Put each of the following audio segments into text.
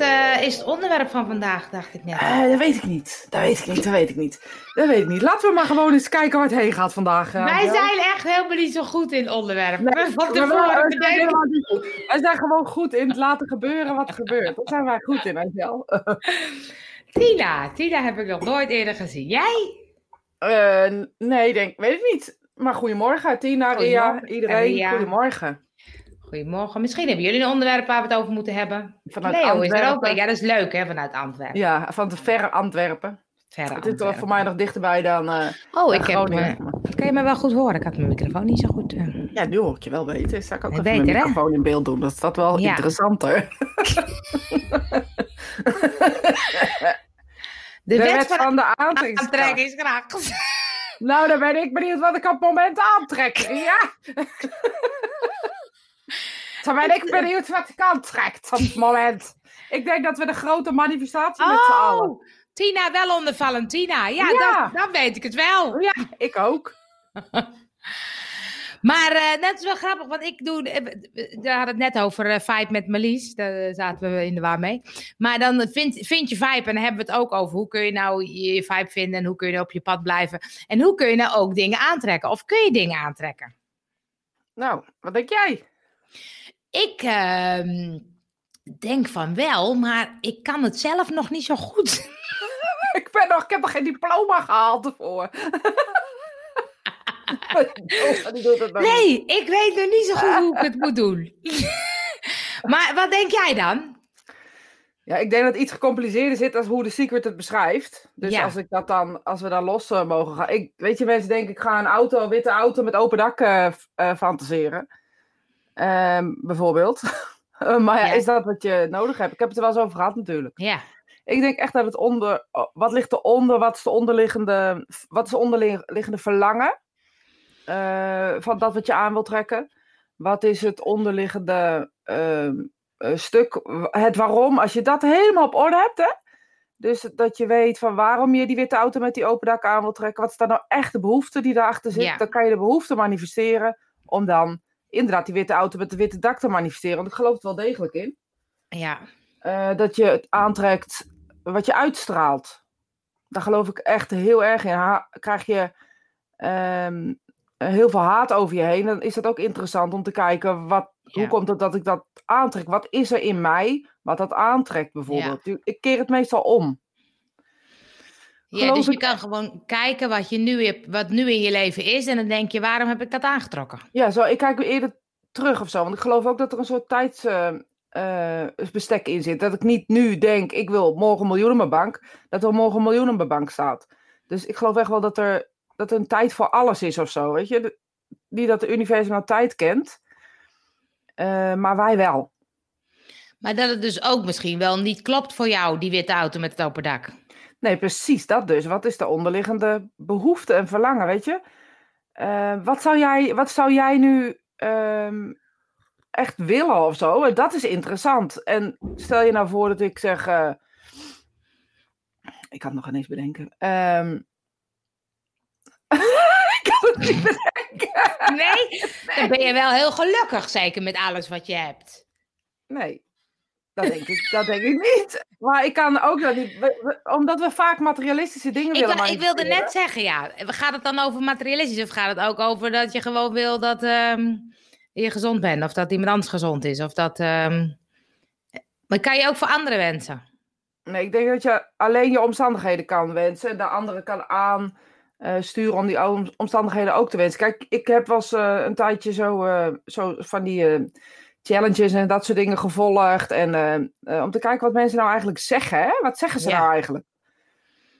Wat eh, is het onderwerp van vandaag, dacht ik net. Eh, dat weet ik niet. Dat weet ik niet. Dat weet ik niet. Dat weet ik niet. Laten we maar gewoon eens kijken waar het heen gaat vandaag. eh, Wij zijn echt helemaal niet zo goed in onderwerpen. Nee, tevoren wij- wij zijn gewoon goed in het laten gebeuren wat er gebeurt. Daar zijn wij goed in, Angel. Tina, Tina heb ik nog nooit eerder gezien. Jij? Nee, denk, weet ik niet. Maar goedemorgen, Tina, Ria, iedereen. Ria. Goedemorgen. Goedemorgen. Misschien hebben jullie een onderwerp waar we het over moeten hebben. Vanuit Leo is er ook Antwerpen. bij. Ja, dat is leuk hè, vanuit Antwerpen. Ja, van de verre Antwerpen. Verre Het is toch voor mij nog dichterbij dan eh, Oh, ik heb me... Kan je me wel goed horen? Ik had mijn microfoon niet zo goed. eh. Ja, nu hoor ik je wel beter. Zal ik ook even mijn beter, hè? microfoon in beeld doen? Dat is dat wel Ja. interessanter. De, De wet, van, de aantrekkingskracht. aantrekkingskracht. Nou, dan ben ik benieuwd wat ik op het moment aantrek. Ja. dan ben ik benieuwd wat ik aantrekt op het moment. Ik denk dat we de grote manifestatie met z'n allen. Oh, Tina wel onder Valentina. Ja, Ja. Dan, dan weet ik het wel. Ja, ik ook. Maar eh, dat is wel grappig, want ik doe. eh, We we hadden het net over eh Vibe met Marlies. Daar zaten we in de war mee. Maar dan vind, vind je Vibe en dan hebben we het ook over hoe kun je nou je, je Vibe vinden en hoe kun je op je pad blijven. En hoe kun je nou ook dingen aantrekken? Of kun je dingen aantrekken? Nou, wat denk jij? Ik ehm, denk van wel, maar ik kan het zelf nog niet zo goed. Ik, ben nog, ik heb nog geen diploma gehaald ervoor. Nee, ik weet nog niet zo goed hoe ik het moet doen. maar wat denk jij dan? Ja, ik denk dat het iets gecompliceerder zit als hoe de Secret het beschrijft. Dus Ja. als, ik dat dan, als we daar los eh, mogen gaan. Ik, weet je, mensen denken, ik ga een auto, een witte auto met open dak eh, eh, fantaseren. Ehm, bijvoorbeeld. Maar ja, Ja. is dat wat je nodig hebt? Ik heb het er wel eens over gehad natuurlijk. Ja, Ik denk echt dat het onder... oh, Wat ligt eronder? Wat is de onderliggende... Wat is de onderliggende verlangen? eh, van dat wat je aan wil trekken? Wat is het onderliggende ehm, eh, stuk? Het waarom? Als je dat helemaal op orde hebt, hè? Dus dat je weet van waarom je die witte auto met die open dak aan wil trekken. Wat is dan nou echt de behoefte die daarachter zit? Ja. Dan kan je de behoefte manifesteren om dan inderdaad die witte auto met de witte dak te manifesteren. Want ik geloof er wel degelijk in. ja, Eh, dat je het aantrekt wat je uitstraalt. Daar geloof ik echt heel erg in. Ha- krijg je ehm, heel veel haat over je heen, dan is het ook interessant om te kijken wat, Ja. hoe komt het dat ik dat aantrek? Wat is er in mij wat dat aantrekt bijvoorbeeld? Ik keer het meestal om. Ja, dus je kan gewoon kijken wat, je nu hebt, wat nu in je leven is. En dan denk je, waarom heb ik dat aangetrokken? Ja, zo, ik kijk weer eerder terug of zo. Want ik geloof ook dat er een soort tijdsbestek in zit. Dat ik niet nu denk, ik wil morgen een miljoen op mijn bank. Dat er morgen een miljoen op mijn bank staat. Dus ik geloof echt wel dat er, dat er een tijd voor alles is of zo. Weet je? De- Niet dat het universum nou tijd kent. eh, maar wij wel. Maar dat het dus ook misschien wel niet klopt voor jou, die witte auto met het open dak. Nee, precies dat dus. Wat is de onderliggende behoefte en verlangen, weet je? Eh, wat, zou jij, wat zou jij nu ehm, echt willen of zo? En Dat is interessant. En stel je nou voor dat ik zeg... eh, ik kan het nog ineens bedenken. Ehm, ik kan het niet bedenken. Nee? Dan ben je wel heel gelukkig, zeker met alles wat je hebt. Nee, dat denk ik, dat denk ik niet. Maar ik kan ook dat niet... omdat we vaak materialistische dingen Ik, willen ik wilde net zeggen, ja. Gaat het dan over materialistisch of gaat het ook over dat je gewoon wil dat ehm, je gezond bent? Of dat iemand anders gezond is? Of dat... ehm, Maar kan je ook voor anderen wensen? Nee, ik denk dat je alleen je omstandigheden kan wensen en de andere kan aansturen om die om- omstandigheden ook te wensen. Kijk, ik heb wel eens eh, een tijdje zo, eh, zo van die eh, challenges en dat soort dingen gevolgd. En eh, eh, om te kijken wat mensen nou eigenlijk zeggen. Hè? Wat zeggen ze Ja. nou eigenlijk?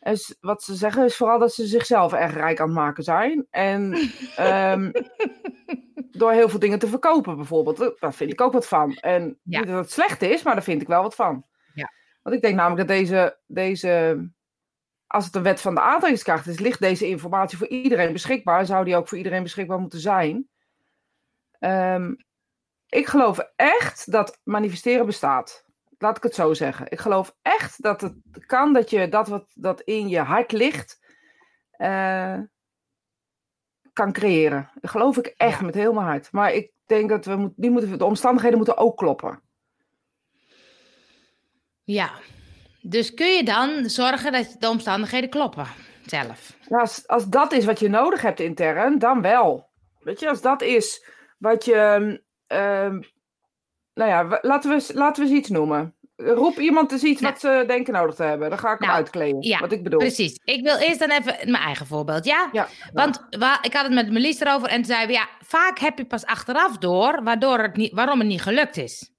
En s- wat ze zeggen is vooral dat ze zichzelf erg rijk aan het maken zijn. En ehm, door heel veel dingen te verkopen bijvoorbeeld. Daar vind ik ook wat van. En Ja. niet dat het slecht is, maar daar vind ik wel wat van. Ja. Want ik denk namelijk dat deze, deze, als het een wet van de aantrekkingskracht is, ligt deze informatie voor iedereen beschikbaar. Zou die ook voor iedereen beschikbaar moeten zijn. Ehm, ik geloof echt dat manifesteren bestaat. Laat ik het zo zeggen. Ik geloof echt dat het kan dat je dat wat dat in je hart ligt, eh, kan creëren. Dat geloof ik echt Ja. met heel mijn hart. Maar ik denk dat we moet, die moeten, de omstandigheden moeten ook kloppen. Ja. Dus kun je dan zorgen dat de omstandigheden kloppen zelf? Nou, als, als dat is wat je nodig hebt intern, dan wel. Weet je, als dat is wat je. Ehm, nou ja, laten we, laten we eens iets noemen. Roep iemand eens iets Nou. wat ze denken nodig te hebben. Dan ga ik hem Nou, uitkleden. ja, wat ik bedoel. Precies. Ik wil eerst dan even mijn eigen voorbeeld, ja? Ja, Want wa- ik had het met Melis erover en toen zei we, ja, vaak heb je pas achteraf door waardoor het niet, waarom het niet gelukt is.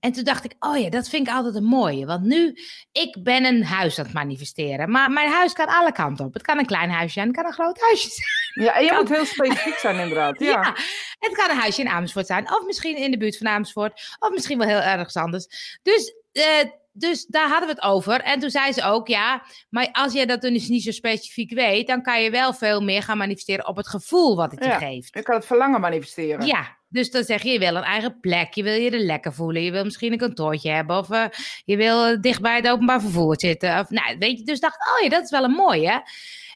En toen dacht ik, oh ja, dat vind ik altijd een mooie. Want nu, ik ben een huis aan het manifesteren. Maar mijn huis kan alle kanten op. Het kan een klein huisje zijn, het kan een groot huisje zijn. ja en je moet heel specifiek zijn, inderdaad. Ja. Ja. het kan een huisje in Amersfoort zijn. Of misschien in de buurt van Amersfoort. Of misschien wel heel ergens anders. Dus, eh, dus daar hadden we het over. En toen zei ze ook, ja, maar als je dat dus niet zo specifiek weet, dan kan je wel veel meer gaan manifesteren op het gevoel wat het je Ja. geeft. Je kan het verlangen manifesteren. Ja, dus dan zeg je, je wil een eigen plek, je wil je er lekker voelen, je wil misschien een kantoortje hebben of eh, je wil eh, dicht bij het openbaar vervoer zitten. Of, nou, weet je, dus dacht ik, oh ja, dat is wel een mooie.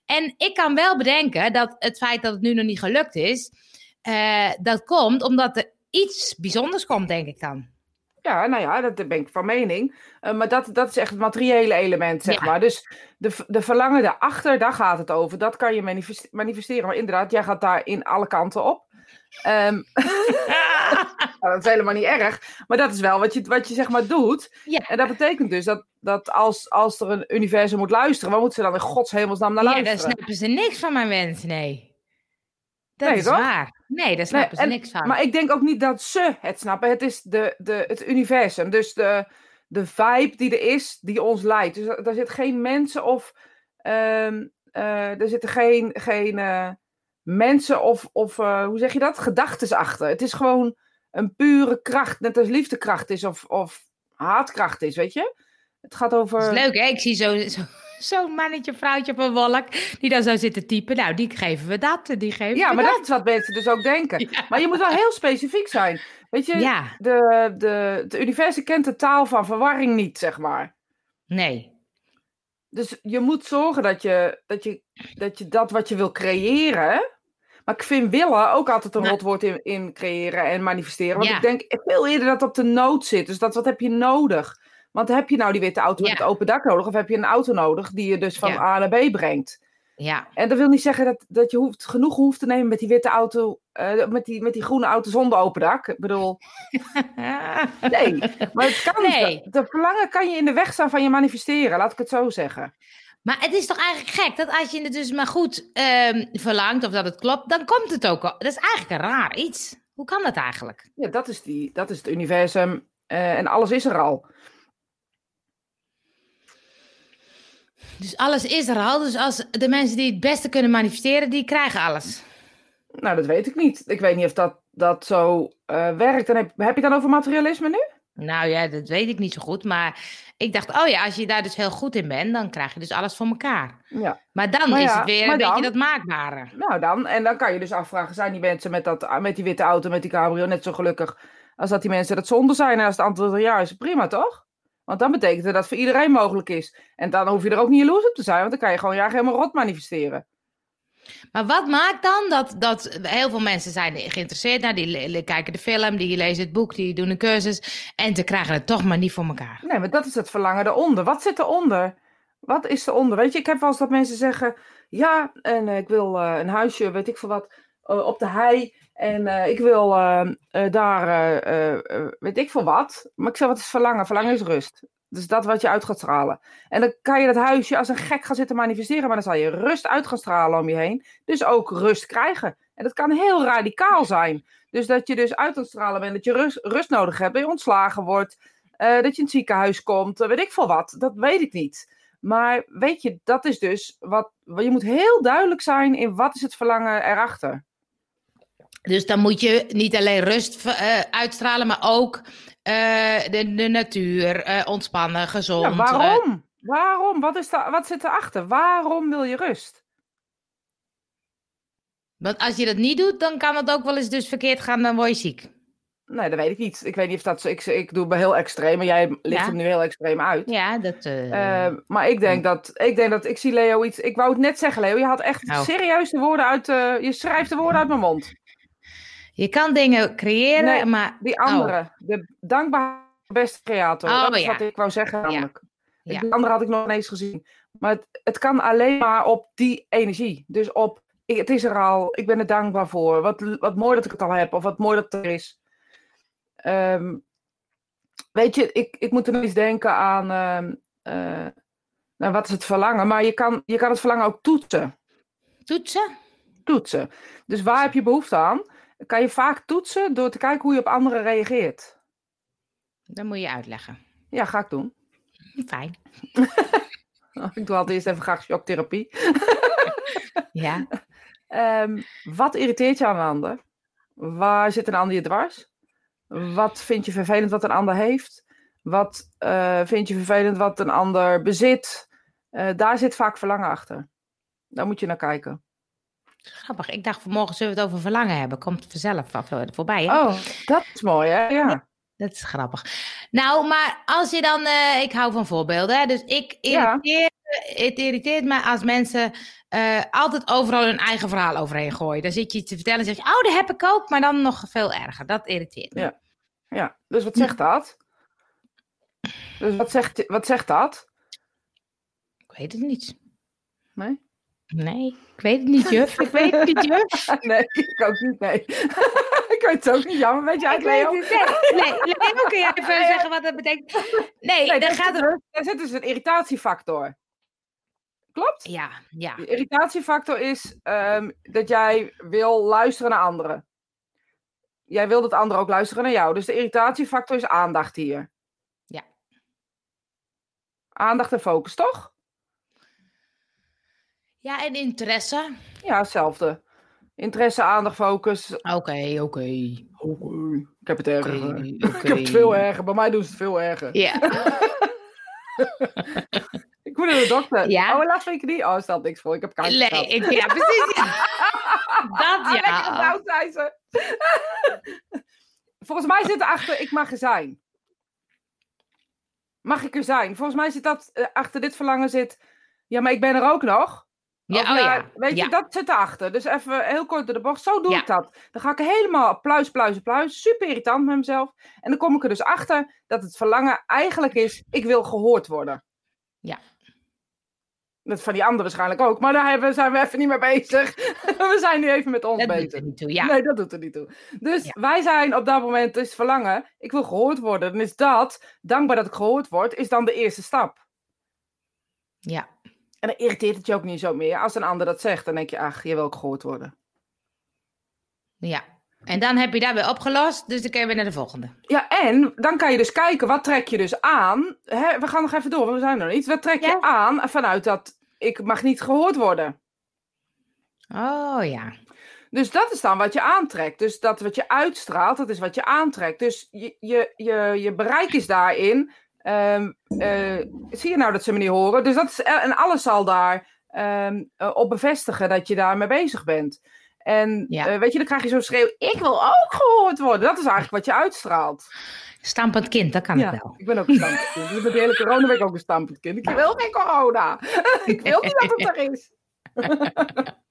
En ik kan wel bedenken dat het feit dat het nu nog niet gelukt is, eh, dat komt omdat er iets bijzonders komt, denk ik dan. Ja, nou ja, dat ben ik van mening. Maar dat, dat is echt het materiële element, zeg Ja. maar. Dus de, de verlangen daarachter, daar gaat het over. Dat kan je manifest- manifesteren. Maar inderdaad, jij gaat daar in alle kanten op. Ehm, nou, dat is helemaal niet erg. Maar dat is wel wat je, wat je zeg maar doet. Ja. En dat betekent dus dat, dat als, als er een universum moet luisteren, waar moeten ze dan in godshemelsnaam naar Ja, daar luisteren? snappen ze niks van mijn wens, nee. Dat Nee, is toch? waar. Nee, daar Nee, snappen en- ze niks van. Maar ik denk ook niet dat ze het snappen. Het is de, de, het universum. Dus de, de vibe die er is, die ons leidt. Dus daar zit geen mensen of. eh, er zitten geen, geen eh, mensen of, of eh, hoe zeg je dat? Gedachten achter. Het is gewoon een pure kracht. Net als liefdekracht is of, of haatkracht is, weet je? Het gaat over. Dat is leuk, hè? Ik zie zo'n zo, zo'n mannetje, vrouwtje op een wolk, die dan zo zit te typen. Nou, die geven we dat, die geven Ja, maar dat. dat is wat mensen dus ook denken. Ja. Maar je moet wel heel specifiek zijn. Weet je, Ja, de, de, het universum kent de taal van verwarring niet, zeg maar. nee. Dus je moet zorgen dat je dat, je, dat, je dat wat je wil creëren. Maar ik vind willen ook altijd een rotwoord in, in creëren en manifesteren. Want Ja. ik denk veel eerder dat het op de nood zit. Dus dat wat heb je nodig? Want heb je nou die witte auto met Ja. het open dak nodig? Of heb je een auto nodig die je dus van Ja. A naar B brengt? Ja, En dat wil niet zeggen dat, dat je hoeft, genoeg hoeft te nemen met die witte auto, eh, met, die, met die groene auto zonder open dak. Ik bedoel, nee. Maar het kan, Nee. de, de verlangen kan je in de weg staan van je manifesteren, laat ik het zo zeggen. maar het is toch eigenlijk gek dat als je het dus maar goed ehm, verlangt of dat het klopt, dan komt het ook. al. Dat is eigenlijk een raar iets. Hoe kan dat eigenlijk? Ja, dat is, die, dat is het universum eh, en alles is er al. Dus alles is er al. Dus als de mensen die het beste kunnen manifesteren, die krijgen alles. Nou, dat weet ik niet. Ik weet niet of dat, dat zo eh, werkt. En heb, heb je het dan over materialisme nu? Nou ja, dat weet ik niet zo goed. Maar ik dacht, oh ja, als je daar dus heel goed in bent, dan krijg je dus alles voor elkaar. Ja. Maar dan Maar is het weer een beetje dan- dat maakbare. Nou dan, en dan kan je dus afvragen, zijn die mensen met, dat, met die witte auto, met die cabrio net zo gelukkig als dat die mensen dat zonder zijn? En als het antwoord ja is, prima toch? Want dan betekent dat het voor iedereen mogelijk is. En dan hoef je er ook niet jaloers op te zijn, want dan kan je gewoon je eigen helemaal rot manifesteren. Maar wat maakt dan dat, dat heel veel mensen zijn geïnteresseerd? Nou, die kijken de film, die lezen het boek, die doen een cursus. En ze krijgen het toch maar niet voor elkaar. Nee, maar dat is het verlangen eronder. Wat zit eronder? Wat is eronder? Weet je, ik heb wel eens dat mensen zeggen: Ja, en eh, ik wil eh, een huisje, weet ik veel wat, op de hei. En eh, ik wil eh, eh, daar, eh, eh, eh, weet ik veel wat. Maar ik zeg: Wat is verlangen? Verlangen is rust. Dus dat wat je uit gaat stralen. En dan kan je dat huisje als een gek gaan zitten manifesteren, maar dan zal je rust uit gaan stralen om je heen. Dus ook rust krijgen. En dat kan heel radicaal zijn. Dus dat je dus uit aan stralen bent, dat je rust, rust nodig hebt, dat je ontslagen wordt, eh, dat je in het ziekenhuis komt, eh, weet ik veel wat. Dat weet ik niet. Maar weet je, dat is dus wat. Je moet heel duidelijk zijn in wat is het verlangen erachter. Dus dan moet je niet alleen rust eh, uitstralen, maar ook eh, de, de natuur, eh, ontspannen, gezond. Ja, waarom? Waarom? Wat, is wat zit erachter? Waarom wil je rust? want als je dat niet doet, dan kan het ook wel eens dus verkeerd gaan, dan word je ziek. Nee, dat weet ik niet. Ik weet niet of dat zo. Ik, ik doe me heel extreem, maar jij ligt Ja. hem nu heel extreem uit. Ja, dat... maar ik denk dat, ik denk dat, ik zie Leo iets, ik wou het net zeggen Leo, je had echt Nou. serieus de woorden uit, je schrijft de woorden uit mijn mond. Je kan dingen creëren, Nee, maar... Die Oh. andere, de dankbaarheid Beste creator. Oh, dat is ja. wat ik wou zeggen namelijk. Ja. Die andere had ik nog eens gezien. Maar het, het kan alleen maar op die energie. Dus op, ik- het is er al, ik ben er dankbaar voor. Wat, wat mooi dat ik het al heb, of wat mooi dat het er is. Ehm, weet je, ik, ik moet ineens denken aan, eh, nou, wat is het verlangen? Maar je kan, je kan het verlangen ook toetsen. Toetsen? Toetsen. Dus waar heb je behoefte aan? Kan je vaak toetsen door te kijken hoe je op anderen reageert. Dat moet je uitleggen. Ja, ga ik doen. Fijn. Ik doe altijd eerst even graag shocktherapie. Ja. Ehm, wat irriteert je aan een ander? Waar zit een ander je dwars? Wat vind je vervelend wat een ander heeft? Wat eh, vind je vervelend wat een ander bezit? Eh, daar zit vaak verlangen achter. Daar moet je naar kijken. Grappig. Ik dacht vanmorgen zullen we het over verlangen hebben. Komt vanzelf voorbij, hè? Oh, dat is mooi, hè? Ja. Dat is grappig. Nou, maar als je dan... eh, ik hou van voorbeelden, hè? Dus ik Ja. irriteer, het irriteert me als mensen eh, altijd overal hun eigen verhaal overheen gooien. Dan zit je iets te vertellen en zeg je... Oh, dat heb ik ook, maar dan nog veel erger. Dat irriteert me. Ja. ja. Dus wat zegt dat? Dus wat zegt, wat zegt dat? Ik weet het niet. Nee? Nee, ik weet het niet, juf. Ik weet het niet, juf. Nee, ik ook niet, nee. ik weet het ook niet. Jammer, weet je Ik eigenlijk, Leo? het. Nee, nee, Leo, kun jij even zeggen wat dat betekent? Nee, Nee, daar gaat het... daar zit dus een irritatiefactor. Klopt? Ja, ja. De irritatiefactor is ehm, dat jij wil luisteren naar anderen. Jij wil dat anderen ook luisteren naar jou. Dus de irritatiefactor is aandacht hier. Ja. Aandacht en focus, toch? Ja, en interesse. Ja, hetzelfde. Interesse, aandacht, focus. Oké, oké. Oké, Ik heb het erger. Eh. Ik heb het veel erger. Bij mij doen ze het veel erger. Ja. Ik moet naar de dokter. Ja? Oh, laatst week niet. Oh, stelt niks voor. Ik heb kanker Nee, gehad. ik, ja, precies. ja. Dat Lekker ja. zout, zei ze. Volgens mij zit erachter, ik mag er zijn. Mag ik er zijn? Volgens mij zit dat, eh, achter dit verlangen zit, ja, maar ik ben er ook nog. Ja, Of oh ja. Weet Ja. je, dat zit erachter. Dus even heel kort door de bocht. Zo doe Ja. ik dat. Dan ga ik helemaal pluis, pluis, pluis. Super irritant met mezelf. En dan kom ik er dus achter dat het verlangen eigenlijk is, ik wil gehoord worden. Ja. Dat van die anderen waarschijnlijk ook. Maar daar hebben, zijn we even niet mee bezig. we zijn nu even met ons Dat doet bezig. er niet toe, ja. Nee, dat doet er niet toe. Dus Ja. wij zijn op dat moment dus verlangen, ik wil gehoord worden. Dan is dat, dankbaar dat ik gehoord word, is dan de eerste stap. Ja. En dan irriteert het je ook niet zo meer. Als een ander dat zegt, dan denk je, ach, je wil ook gehoord worden. ja. En dan heb je daar weer opgelost, dus dan kun je weer naar de volgende. Ja, en dan kan je dus kijken, wat trek je dus aan? Hè, we gaan nog even door, want we zijn er nog niet. Wat trek je Ja. aan vanuit dat ik mag niet gehoord worden? Oh ja. Dus dat is dan wat je aantrekt. Dus dat wat je uitstraalt, dat is wat je aantrekt. Dus je, je, je, je bereik is daarin. Ehm, eh, zie je nou dat ze me niet horen? Dus dat is, en alles zal daar ehm, eh, op bevestigen dat je daarmee bezig bent. En Ja. eh, weet je, dan krijg je zo'n schreeuw: Ik wil ook gehoord worden. Dat is eigenlijk wat je uitstraalt. Stampend kind, dat kan ja, ik wel. ik ben ook een stampend kind. Dus met de hele corona ben ik ook een stampend kind. Ik wil geen corona. ik wil niet dat het er is.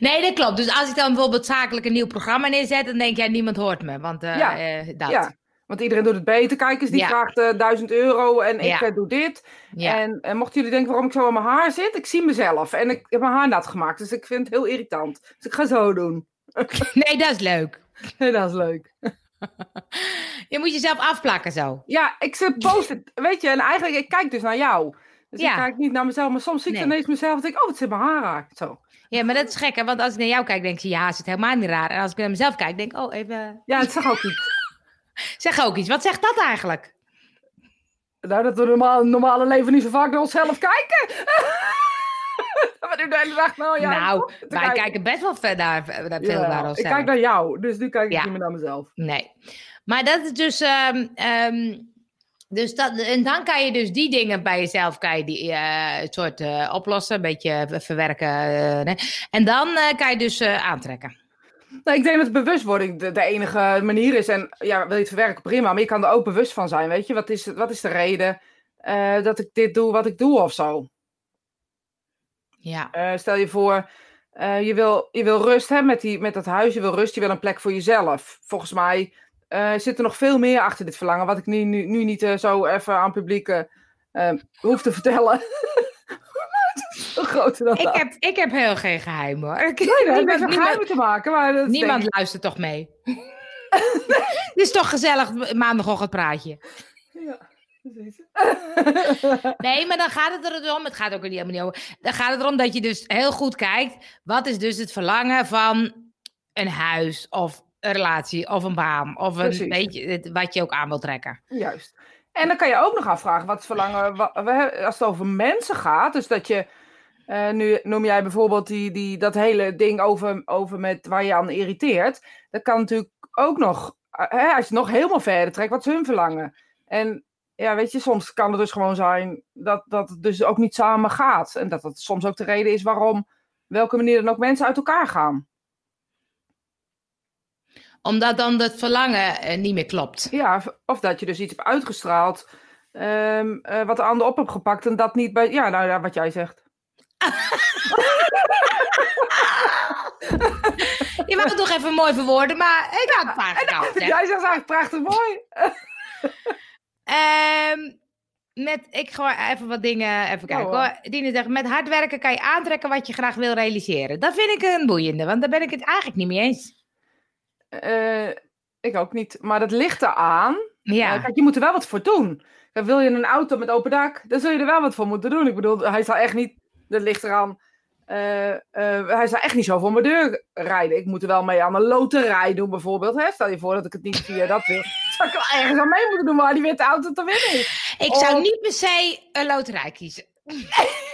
Nee, dat klopt. Dus als ik dan bijvoorbeeld zakelijk een nieuw programma neerzet, dan denk jij, niemand hoort me. Want eh, Ja. eh, dat. Ja, want iedereen doet het beter. Kijk eens, die Ja. vraagt eh 1000 euro en ik Ja. eh, doe dit. Ja. En, en mochten jullie denken waarom ik zo aan mijn haar zit, ik zie mezelf. En ik heb mijn haar nat gemaakt, dus ik vind het heel irritant. Dus ik ga zo doen. Nee, dat is leuk. dat is leuk. Je moet jezelf afplakken zo. Ja, ik zit post het. Weet je, en eigenlijk, ik kijk dus naar jou. Dus Ja. ik kijk niet naar mezelf, maar soms zie ik Nee. ineens mezelf en denk ik, oh, wat zit mijn haar raar. Zo. Ja, maar dat is gek, hè? Want als ik naar jou kijk, denk je, ja, zit helemaal niet raar. En als ik naar mezelf kijk, denk ik, oh, even... Ja, het zag ook iets. Zeg ook iets. Wat zegt dat eigenlijk? Nou, dat we normaal, normale leven niet zo vaak naar onszelf kijken. maar nu de hele dag, nou ja. nou, wij kijken best wel ver naar, naar veel Ja, naar ik onszelf. kijk naar jou, dus nu kijk ik Ja. niet meer naar mezelf. Nee. Maar dat is dus... ehm, ehm, dus dat, en dan kan je dus die dingen bij jezelf kan je die, eh, soort eh, oplossen, een beetje verwerken. eh, nee. En dan kan je dus aantrekken. Nou, ik denk dat bewustwording de, de enige manier is. En ja, wil je het verwerken, prima. Maar je kan er ook bewust van zijn, weet je. Wat is, wat is de reden eh, dat ik dit doe wat ik doe of zo? Ja. Eh, stel je voor, eh, je, wil, je wil rust hebben met, die, met dat huis. Je wil rust, je wil een plek voor jezelf. Volgens mij zit er nog veel meer achter dit verlangen, wat ik nu, nu, nu niet zo even aan publiek eh, eh, hoef te vertellen. Ik heb, ik heb heel geen geheim hoor. Ik- Nee, niemand, te maken, maar dat niemand denk luistert toch mee. Het is toch gezellig maandagochtend praatje. Ja. Nee, maar dan gaat het er dus. Het gaat ook er niet helemaal niet over. Dan gaat het erom dat je dus heel goed kijkt. Wat is dus het verlangen van een huis of een relatie of een baan of een beetje wat je ook aan wil trekken. Juist. En dan kan je ook nog afvragen wat verlangen, als het over mensen gaat, dus dat je, eh, nu noem jij bijvoorbeeld die, die, dat hele ding over, over met waar je aan irriteert, dat kan natuurlijk ook nog, eh, hè, als je nog helemaal verder trekt, wat is hun verlangen? En ja, weet je, soms kan het dus gewoon zijn dat, dat het dus ook niet samen gaat. En dat dat soms ook de reden is waarom, welke manier dan ook mensen uit elkaar gaan. Omdat dan het verlangen eh, niet meer klopt. Ja, of- dat je dus iets hebt uitgestraald ehm, eh, wat de ander op hebt gepakt en dat niet bij, ja, nou ja, wat jij zegt. Je wou het toch even mooi verwoorden, maar ik had het maar hè. Jij zegt eigenlijk prachtig mooi. Ehm, met, ik gooi even wat dingen, even kijken hoor. hoor. Dine zegt, met hard werken kan je aantrekken wat je graag wil realiseren. Dat vind ik een boeiende, want daar ben ik het eigenlijk niet mee eens. Eh, ik ook niet, maar dat ligt eraan. Ja, Eh, kijk, je moet er wel wat voor doen. Kijk, wil je een auto met open dak, dan zul je er wel wat voor moeten doen. Ik bedoel, hij zal echt niet, dat ligt eraan. eh, hij zal echt niet zo voor mijn deur rijden. Ik moet er wel mee aan een loterij doen, bijvoorbeeld. Hè? Stel je voor dat ik het niet via dat wil. Zou ik wel ergens aan mee moeten doen waar die witte auto te winnen is. ik zou niet per se een loterij kiezen.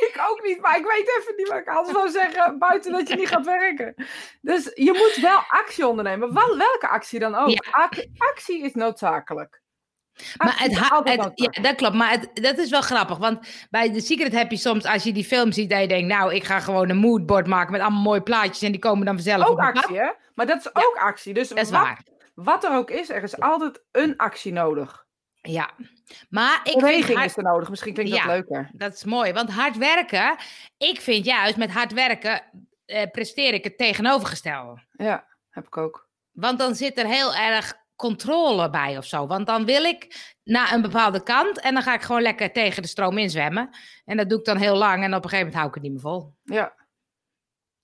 Ik ook niet, maar ik weet even niet wat ik anders zou zeggen, buiten dat je niet gaat werken. Dus je moet wel actie ondernemen, wel, welke actie dan ook. Ja. Actie is noodzakelijk. Maar het, is ha- altijd het- ja, dat klopt. Maar het, dat is wel grappig. Want bij The Secret heb je soms, als je die film ziet, dat je denkt, nou, ik ga gewoon een moodboard maken met allemaal mooie plaatjes en die komen dan vanzelf op Ook actie, hè? Maar dat is ook actie. Dus Dat is wat, waar. wat er ook is, er is altijd een actie nodig. Ja. Maar ik vind Beweging hard- is er nodig. Misschien klinkt Ja. dat leuker. Dat is mooi, want hard werken, ik vind juist met hard werken eh, presteer ik het tegenovergestelde. Ja, heb ik ook. Want dan zit er heel erg controle bij of zo. Want dan wil ik naar een bepaalde kant en dan ga ik gewoon lekker tegen de stroom inzwemmen. En dat doe ik dan heel lang en op een gegeven moment hou ik het niet meer vol. Ja,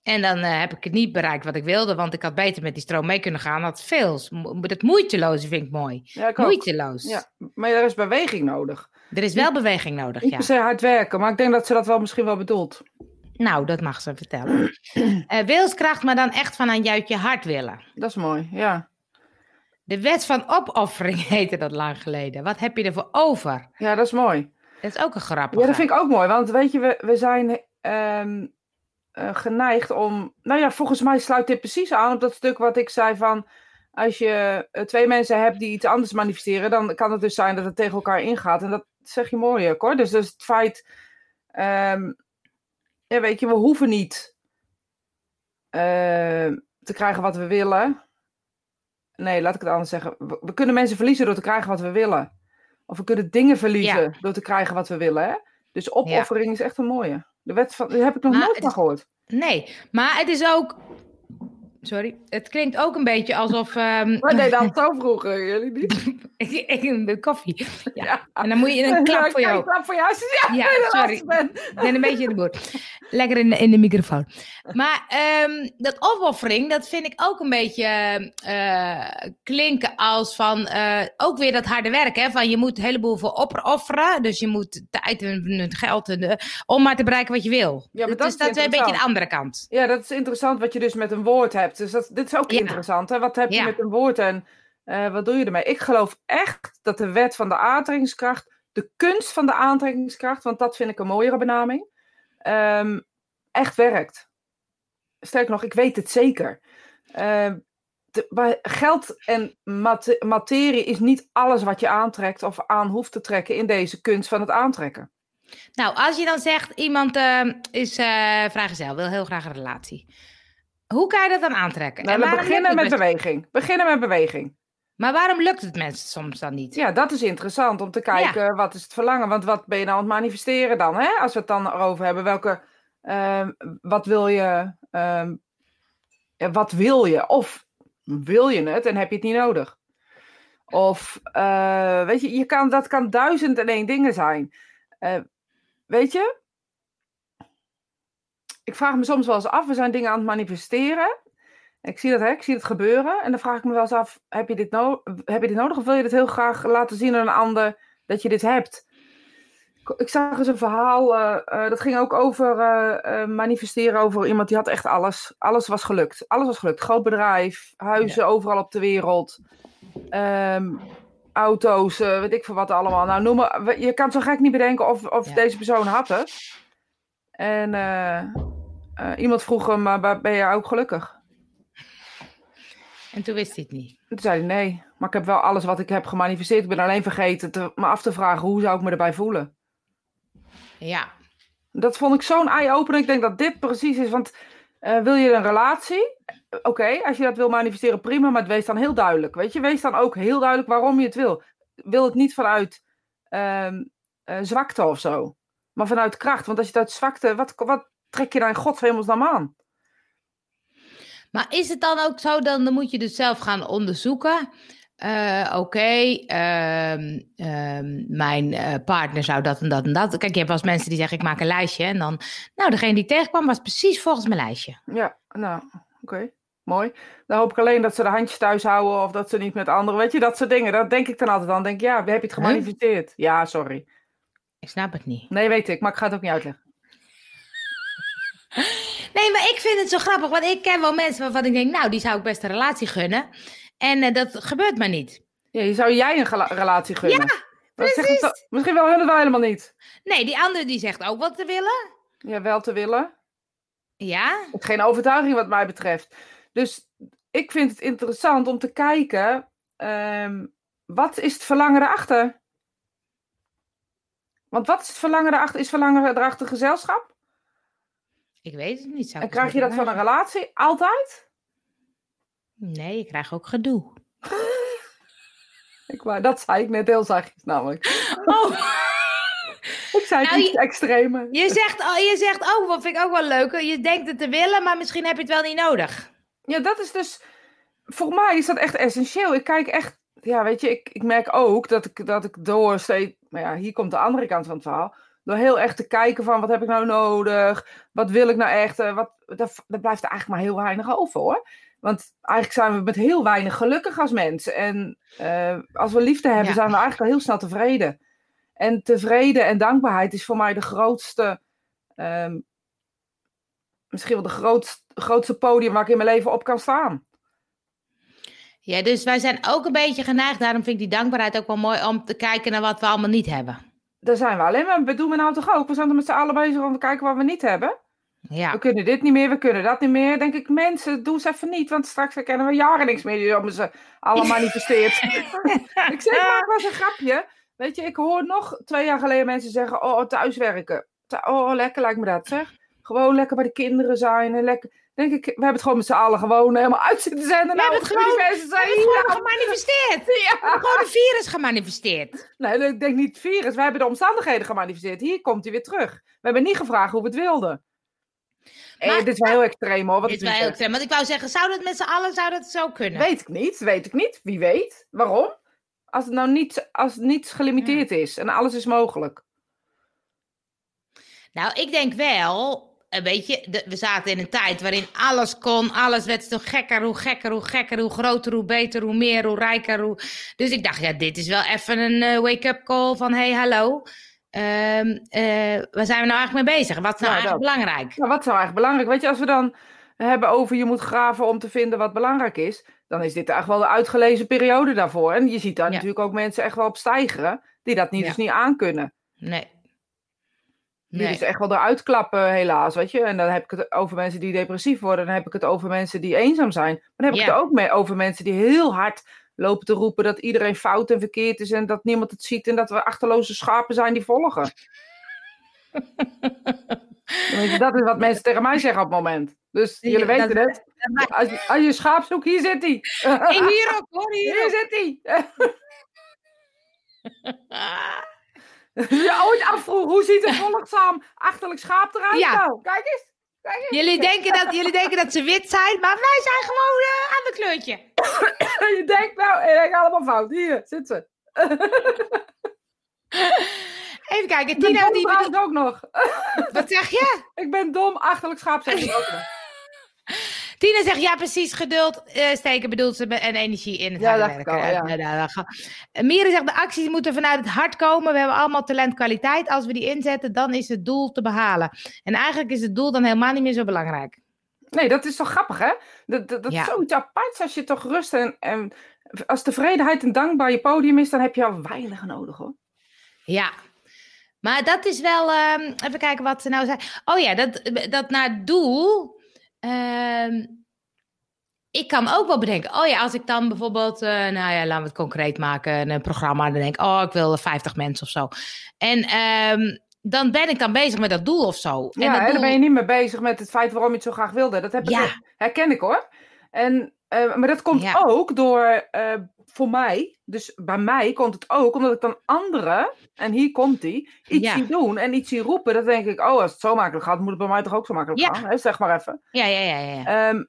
En dan eh, heb ik het niet bereikt wat ik wilde, want ik had beter met die stroom mee kunnen gaan. Dat veel. Dat moeiteloze vind ik mooi. ja ik ook. Moeiteloos. Ja, maar er is beweging nodig. Er is wel beweging nodig, Niet ja. per se hard werken, maar ik denk dat ze dat wel misschien wel bedoelt. Nou, dat mag ze vertellen. Eh wilskracht, maar dan echt vanuit je hart willen. Dat is mooi, ja. De wet van opoffering heette dat lang geleden. Wat heb je ervoor over? Ja, dat is mooi. Dat is ook een grappige. Ja, dat vind ik ook mooi. Want weet je, we, we zijn ehm, eh, geneigd om... Nou ja, volgens mij sluit dit precies aan op dat stuk wat ik zei van... Als je eh, twee mensen hebt die iets anders manifesteren... dan kan het dus zijn dat het tegen elkaar ingaat. En dat zeg je mooi ook hoor. Dus, dus het feit... ehm, ja, weet je, we hoeven niet ehm, te krijgen wat we willen. Nee, laat ik het anders zeggen. We, we kunnen mensen verliezen door te krijgen wat we willen. Of we kunnen dingen verliezen door te krijgen wat we willen. Hè? Dus opoffering is echt een mooie. De wet van, heb ik nog Maar nooit van gehoord. Nee, maar het is ook... Sorry, het klinkt ook een beetje alsof... ehm, Maar nee, dat zo vroeger, jullie niet? ik, ik, de koffie. Ja. Ja. En dan moet je een klap voor jou. Een klap voor jou. Ja, Ja, sorry. Ik ben een beetje in de boer. Lekker in de, in de microfoon. Maar ehm, dat opoffering, dat vind ik ook een beetje eh, klinken als van... eh, ook weer dat harde werk, hè. Van je moet een heleboel voor opofferen. Dus je moet tijd en geld en, om maar te bereiken wat je wil. Ja, maar dus dat is dat is een beetje de andere kant. Ja, dat is interessant wat je dus met een woord hebt. Dus dat, dit is ook Ja. interessant. Hè? Wat heb je Ja. met een woord en eh, wat doe je ermee? Ik geloof echt dat de wet van de aantrekkingskracht, de kunst van de aantrekkingskracht, want dat vind ik een mooiere benaming, ehm, echt werkt. Sterker nog, ik weet het zeker. Ehm, de- maar geld en mate- materie is niet alles wat je aantrekt of aan hoeft te trekken in deze kunst van het aantrekken. Nou, als je dan zegt, iemand eh, is eh vrijgezel, wil heel graag een relatie. Hoe kan je dat dan aantrekken? Nou, En we beginnen met beweging. Beginnen met beweging. Maar waarom lukt het mensen soms dan niet? Ja, dat is interessant om te kijken wat is het verlangen. Want wat ben je nou aan het manifesteren dan? Hè? Als we het dan erover hebben, welke, ehm, wat wil je? ehm, wat wil je? Of wil je het en heb je het niet nodig? Of, eh, weet je, je kan, dat kan duizend en één dingen zijn. Eh, weet je? Ik vraag me soms wel eens af, we zijn dingen aan het manifesteren. Ik zie dat, hè, ik zie het gebeuren. En dan vraag ik me wel eens af, heb je dit, no heb je dit nodig? Of wil je dit heel graag laten zien aan een ander dat je dit hebt? Ik zag eens een verhaal, uh, dat ging ook over uh, manifesteren over iemand die had echt alles. Alles was gelukt. Alles was gelukt. Groot bedrijf, huizen overal op de wereld. Um, auto's, weet ik veel wat allemaal. Nou, noem maar, je kan zo gek niet bedenken of, of ja. deze persoon had het. En iemand vroeg hem, maar ben je ook gelukkig? En toen wist hij het niet. Toen zei hij nee, maar ik heb wel alles wat ik heb gemanifesteerd. Ik ben alleen vergeten te, me af te vragen hoe zou ik me erbij voelen. Ja. Dat vond ik zo'n eye-opener. Ik denk dat dit precies is, want uh, wil je een relatie? Oké, okay, als je dat wil manifesteren, prima, maar wees dan heel duidelijk. Weet je, wees dan ook heel duidelijk waarom je het wil. Wil het niet vanuit uh, uh, zwakte of zo, maar vanuit kracht. Want als je het uit zwakte, wat, wat trek je dan in godshemelsnaam aan? Maar is het dan ook zo, dan, dan moet je dus zelf gaan onderzoeken. Uh, Oké, okay, uh, uh, mijn uh, partner zou dat en dat en dat. Kijk, je hebt wel eens mensen die zeggen: ik maak een lijstje. En dan, nou, degene die tegenkwam was precies volgens mijn lijstje. Ja, nou, oké. Okay. Mooi. Dan hoop ik alleen dat ze de handjes thuis houden of dat ze niet met anderen, weet je, dat soort dingen. Dat denk ik dan altijd aan. Denk ik, ja, heb je het gemanifesteerd? Huh? Ja, sorry. Ik snap het niet. Nee, weet ik, maar ik ga het ook niet uitleggen. Nee, maar ik vind het zo grappig, want ik ken wel mensen waarvan ik denk, nou, die zou ik best een relatie gunnen. En uh, dat gebeurt maar niet. Ja, zou jij een relatie gunnen? Ja, precies. Dat, misschien wel helemaal niet. Nee, die andere die zegt ook wat te willen. Ja, wel te willen. Ja. Geen overtuiging wat mij betreft. Dus ik vind het interessant om te kijken, um, wat is het verlangen erachter? Want wat is het verlangen erachter? Is verlangen erachter gezelschap? Ik weet het niet. en krijg je dat van een relatie altijd? Nee, je krijgt ook gedoe. ik dat zei ik net heel zachtjes namelijk. Oh. ik zei nou, iets extreme. Je zegt, je zegt ook, oh, wat vind ik ook wel leuk. Je denkt het te willen, maar misschien heb je het wel niet nodig. Ja, dat is dus... Voor mij is dat echt essentieel. Ik kijk echt... Ja, weet je, ik, ik merk ook dat ik, dat ik door steeds... Maar ja, hier komt de andere kant van het verhaal door heel echt te kijken van wat heb ik nou nodig? Wat wil ik nou echt? Eh, wat, dat, dat blijft er eigenlijk maar heel weinig over hoor. Want eigenlijk zijn we met heel weinig gelukkig als mensen. En uh, als we liefde hebben, zijn we eigenlijk al heel snel tevreden. En tevreden en dankbaarheid is voor mij de grootste, um, misschien wel de grootste podium waar ik in mijn leven op kan staan. Ja, dus wij zijn ook een beetje geneigd. Daarom vind ik die dankbaarheid ook wel mooi om te kijken naar wat we allemaal niet hebben daar zijn we alleen maar. We doen we nou toch ook? We zijn er met z'n allen bezig om te kijken wat we niet hebben. Ja. We kunnen dit niet meer, we kunnen dat niet meer. Denk ik, mensen, doe eens even niet, want straks kennen we jaren niks meer die ze allemaal manifesteert. ik zeg maar, was een grapje. Weet je, ik hoor nog twee jaar geleden mensen zeggen: Oh, thuiswerken. Oh, lekker lijkt me dat, zeg. Gewoon lekker bij de kinderen zijn en lekker denk ik, we hebben het gewoon met z'n allen gewoon helemaal uit zitten zenden. We nou, hebben het gewoon, we hebben het gewoon gemanifesteerd. Ja. We hebben gewoon een virus gemanifesteerd. Nee, ik denk niet virus. We hebben de omstandigheden gemanifesteerd. Hier komt hij weer terug. We hebben niet gevraagd hoe we het wilden. Eh, maar, dit is wel heel extreem hoor. Wat dit is wel heel extreem. Want ik wou zeggen, zou dat met z'n allen zou dat zo kunnen? Weet ik niet. Weet ik niet. Wie weet. Waarom? Als het nou niet, als niets gelimiteerd ja. is en alles is mogelijk. Nou, ik denk wel weet je, we zaten in een tijd waarin alles kon, alles werd toch gekker, hoe gekker, hoe gekker, hoe groter, hoe beter, hoe meer, hoe rijker. Hoe... Dus ik dacht, ja, dit is wel even een uh, wake-up call van, hey, hallo. Um, uh, waar zijn we nou eigenlijk mee bezig? Wat is nou, nou eigenlijk belangrijk? Nou, wat is nou eigenlijk belangrijk? Weet je, als we dan hebben over je moet graven om te vinden wat belangrijk is, dan is dit eigenlijk wel de uitgelezen periode daarvoor. En je ziet daar ja. natuurlijk ook mensen echt wel op stijgeren die dat niet, ja. dus niet aankunnen. Nee. Die nee. dus echt wel eruit klappen, helaas, weet je. En dan heb ik het over mensen die depressief worden. Dan heb ik het over mensen die eenzaam zijn. Maar dan heb ik het ook mee over mensen die heel hard lopen te roepen dat iedereen fout en verkeerd is en dat niemand het ziet en dat we achterloze schapen zijn die volgen. dat is wat mensen tegen mij zeggen op het moment. Dus jullie weten het. Als je, als je schaap zoekt, hier zit hij. Hier ook hoor, hier, hier zit hij. je ooit afvroeg, hoe ziet een volgzaam achterlijk schaap eruit ja. nou? Kijk eens. Kijk eens. Jullie, denken dat, jullie denken dat ze wit zijn, maar wij zijn gewoon uh, aan de kleurtje. je denkt, nou, ik ga allemaal fout. Hier, zit ze. Even kijken, Ik ben Tina die trouwens ook nog. Wat zeg je? Ik ben dom, achterlijk schaap ook nog. Tina zegt ja, precies. Geduld eh, steken bedoelt ze en energie in het Ja, werken. al, ja. Mieren zegt de acties moeten vanuit het hart komen. We hebben allemaal talent, kwaliteit. Als we die inzetten, dan is het doel te behalen. En eigenlijk is het doel dan helemaal niet meer zo belangrijk. Nee, dat is toch grappig, hè? Dat, dat, dat Ja. is zoiets aparts als je toch rust en, en als tevredenheid en dankbaar je podium is, dan heb je al weinig nodig, hoor. Ja. Maar dat is wel. ehm, even kijken wat ze nou zei. Oh ja, dat, dat naar het doel. Ehm, ik kan ook wel bedenken. Oh ja, als ik dan bijvoorbeeld. eh, nou ja, laten we het concreet maken. Een, een programma. Dan denk ik. Oh, ik wil 50 mensen of zo. En ehm, dan ben ik dan bezig met dat doel of zo. En Ja, doel- dan ben je niet meer bezig met het feit waarom je het zo graag wilde. Dat heb ik, Ja. herken ik, hoor. En, eh, maar dat komt Ja. ook door, eh, voor mij, dus bij mij komt het ook omdat ik dan anderen, en hier komt die, iets Ja. zie doen en iets zie roepen. Dan denk ik, oh, als het zo makkelijk gaat, moet het bij mij toch ook zo makkelijk Ja. gaan. Hè? Zeg maar even. Ja, ja, ja. ja. Ehm,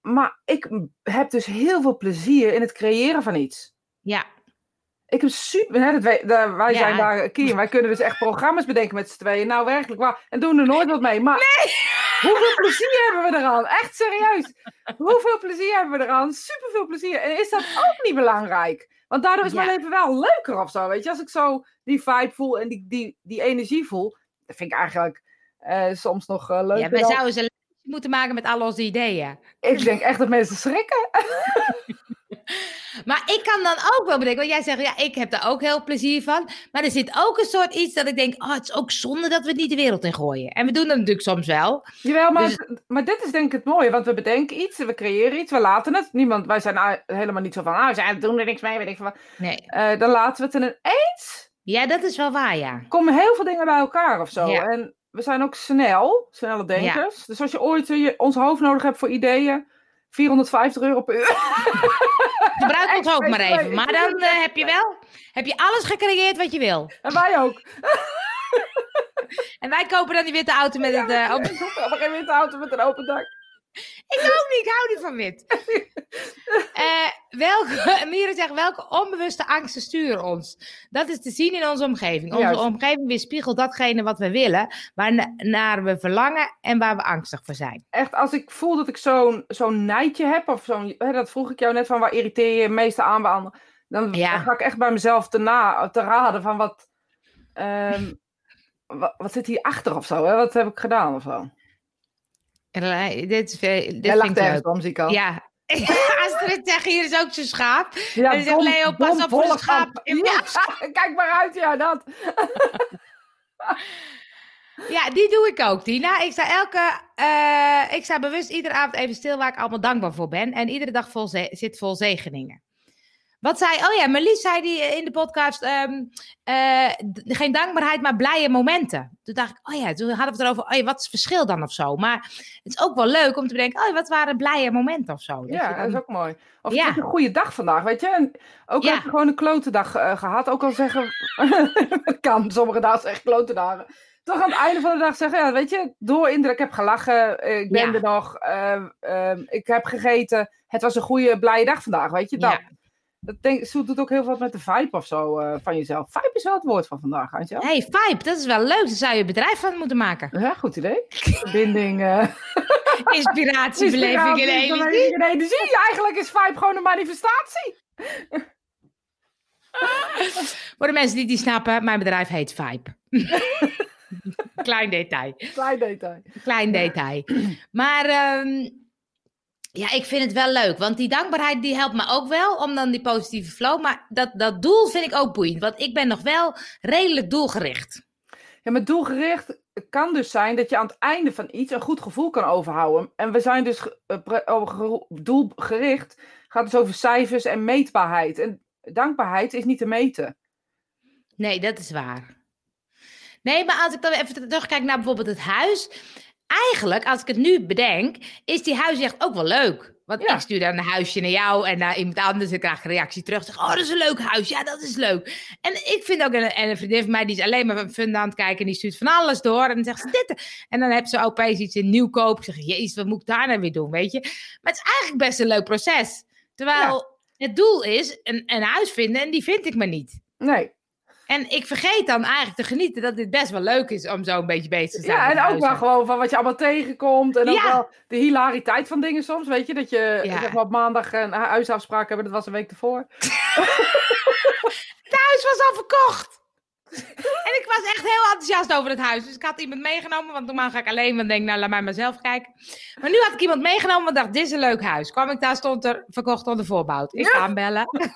maar ik heb dus heel veel plezier in het creëren van iets. ja. Ik heb super. Hè, dat wij, zijn daar key in. Wij kunnen dus echt programma's bedenken met z'n tweeën. Nou, werkelijk waar. En doen er nooit wat mee. Maar hoeveel plezier hebben we eraan? Echt serieus. Hoeveel plezier hebben we eraan? Super veel plezier. En is dat ook niet belangrijk? Want daardoor is Ja. mijn leven wel leuker of zo. Weet je, als ik zo die vibe voel en die, die, die energie voel. Dat vind ik eigenlijk eh, soms nog eh, leuk. ja zouden ze moeten maken met al onze ideeën. Ik denk echt dat mensen schrikken. Maar ik kan dan ook wel bedenken, want jij zegt, ja, ik heb daar ook heel plezier van. Maar er zit ook een soort iets dat ik denk, oh, het is ook zonde dat we het niet de wereld in gooien. En we doen dat natuurlijk soms wel. Jawel, maar, Dus- maar dit is denk ik het mooie, want we bedenken iets, we creëren iets, we laten het. Niemand, wij zijn helemaal niet zo van, ah, we doen er niks mee, weet ik wat. Nee. Eh, dan laten we het en ineens Ja, dat is wel waar, ja. komen heel veel dingen bij elkaar of zo. Ja. En we zijn ook snel, snelle denkers. Dus als je ooit je, ons hoofd nodig hebt voor ideeën, 450 euro per uur. Gebruik ons ook maar even. Maar dan eh, heb je wel, heb je alles gecreëerd wat je wil. En wij ook. En wij kopen dan die witte auto met het... eh, op- Ik hoef helemaal geen witte auto met een open dak. Ik ook niet, ik hou niet van wit. Eh, welke, zegt, welke onbewuste angsten sturen ons? Dat is te zien in onze omgeving. Onze Juist. omgeving weerspiegelt datgene wat we willen, waarnaar we verlangen en waar we angstig voor zijn. Echt, als ik voel dat ik zo'n zo'n nijtje heb, of zo'n, hè, dat vroeg ik jou net van, waar irriteer je je meeste aan bij anderen? Dan, Ja. ga ik echt bij mezelf te, na, te raden van wat, ehm, wat, wat zit hier achter of zo? Hè? Wat heb ik gedaan of zo? Dit dit Jij lacht ergens om, zie ik al. Ja. Astrid zegt, hier is ook zijn schaap. Ja, En dan zegt Leo, pas op voor het schaap grap. in Ja, kijk maar uit, ja, dat. Ja, die doe ik ook, Tina. Ik sta, elke, eh, ik sta bewust iedere avond even stil waar ik allemaal dankbaar voor ben. En iedere dag vol zit vol zegeningen. Wat zei, oh ja, Marlies zei die in de podcast, ehm, eh, geen dankbaarheid, maar blije momenten. Toen dacht ik, oh ja, toen hadden we het erover, oh ja, wat is het verschil dan of zo? Maar het is ook wel leuk om te bedenken, oh ja, wat waren blije momenten of zo? Dat Ja, dan- dat is ook mooi. Of Ja. het is een goede dag vandaag, weet je. En ook Ja. heb je gewoon een klote dag eh, gehad. Ook al zeggen, het kan, sommige dagen echt klote dagen. Toch aan het einde van de dag zeggen, ja, weet je, door indruk, ik heb gelachen, eh, ik ben er nog, eh, eh, ik heb gegeten. Het was een goede, blije dag vandaag, weet je. Dat, Ja. Dat denk, zo doet ook heel veel met de vibe of zo eh, van jezelf. Vibe is wel het woord van vandaag, Antje. hey, vibe, dat is wel leuk. Daar zou je bedrijf van moeten maken. Ja, goed idee. Verbinding. eh Inspiratie, beleving en inspiratie, energie. beleving en energie. Eigenlijk is vibe gewoon een manifestatie. Voor de mensen die niet snappen, mijn bedrijf heet Vibe. Klein detail. Klein detail. Klein detail. Maar ehm, ja, ik vind het wel leuk. Want die dankbaarheid die helpt me ook wel om dan die positieve flow. Maar dat, dat doel vind ik ook boeiend. Want ik ben nog wel redelijk doelgericht. Ja, maar doelgericht kan dus zijn dat je aan het einde van iets een goed gevoel kan overhouden. En we zijn dus eh, gero- doelgericht, gaat dus over cijfers en meetbaarheid. En dankbaarheid is niet te meten. Nee, dat is waar. Nee, maar als ik dan even terugkijk naar bijvoorbeeld het huis. Eigenlijk, als ik het nu bedenk, is die huis echt ook wel leuk. Want Ja. ik stuur dan een huisje naar jou en naar iemand anders. Ik krijg een reactie terug. Zeg, oh, dat is een leuk huis. Ja, dat is leuk. En ik vind ook, een, en een vriendin van mij, die is alleen maar van fun aan het kijken. En die stuurt van alles door. En dan zegt ze dit. En dan heeft ze opeens iets in nieuwkoop. Ik zeg, jezus, wat moet ik daar nou weer doen, weet je. Maar het is eigenlijk best een leuk proces. Terwijl het doel is een, een huis vinden en die vind ik maar niet. Nee. En ik vergeet dan eigenlijk te genieten dat dit best wel leuk is om zo een beetje bezig te zijn. Ja, en ook wel gewoon van wat je allemaal tegenkomt. En ook Ja. wel de hilariteit van dingen soms. Weet je, dat je Ja. zeg maar, op maandag een huisafspraak hebben. Dat was een week ervoor. Het huis was al verkocht. en ik was echt heel enthousiast over het huis. Dus ik had iemand meegenomen, want normaal ga ik alleen, want denk, nou, laat mij maar zelf kijken. Maar nu had ik iemand meegenomen, want dacht, dit is een leuk huis. Kwam ik daar, stond er verkocht onder voorbouw. Ik ga aanbellen.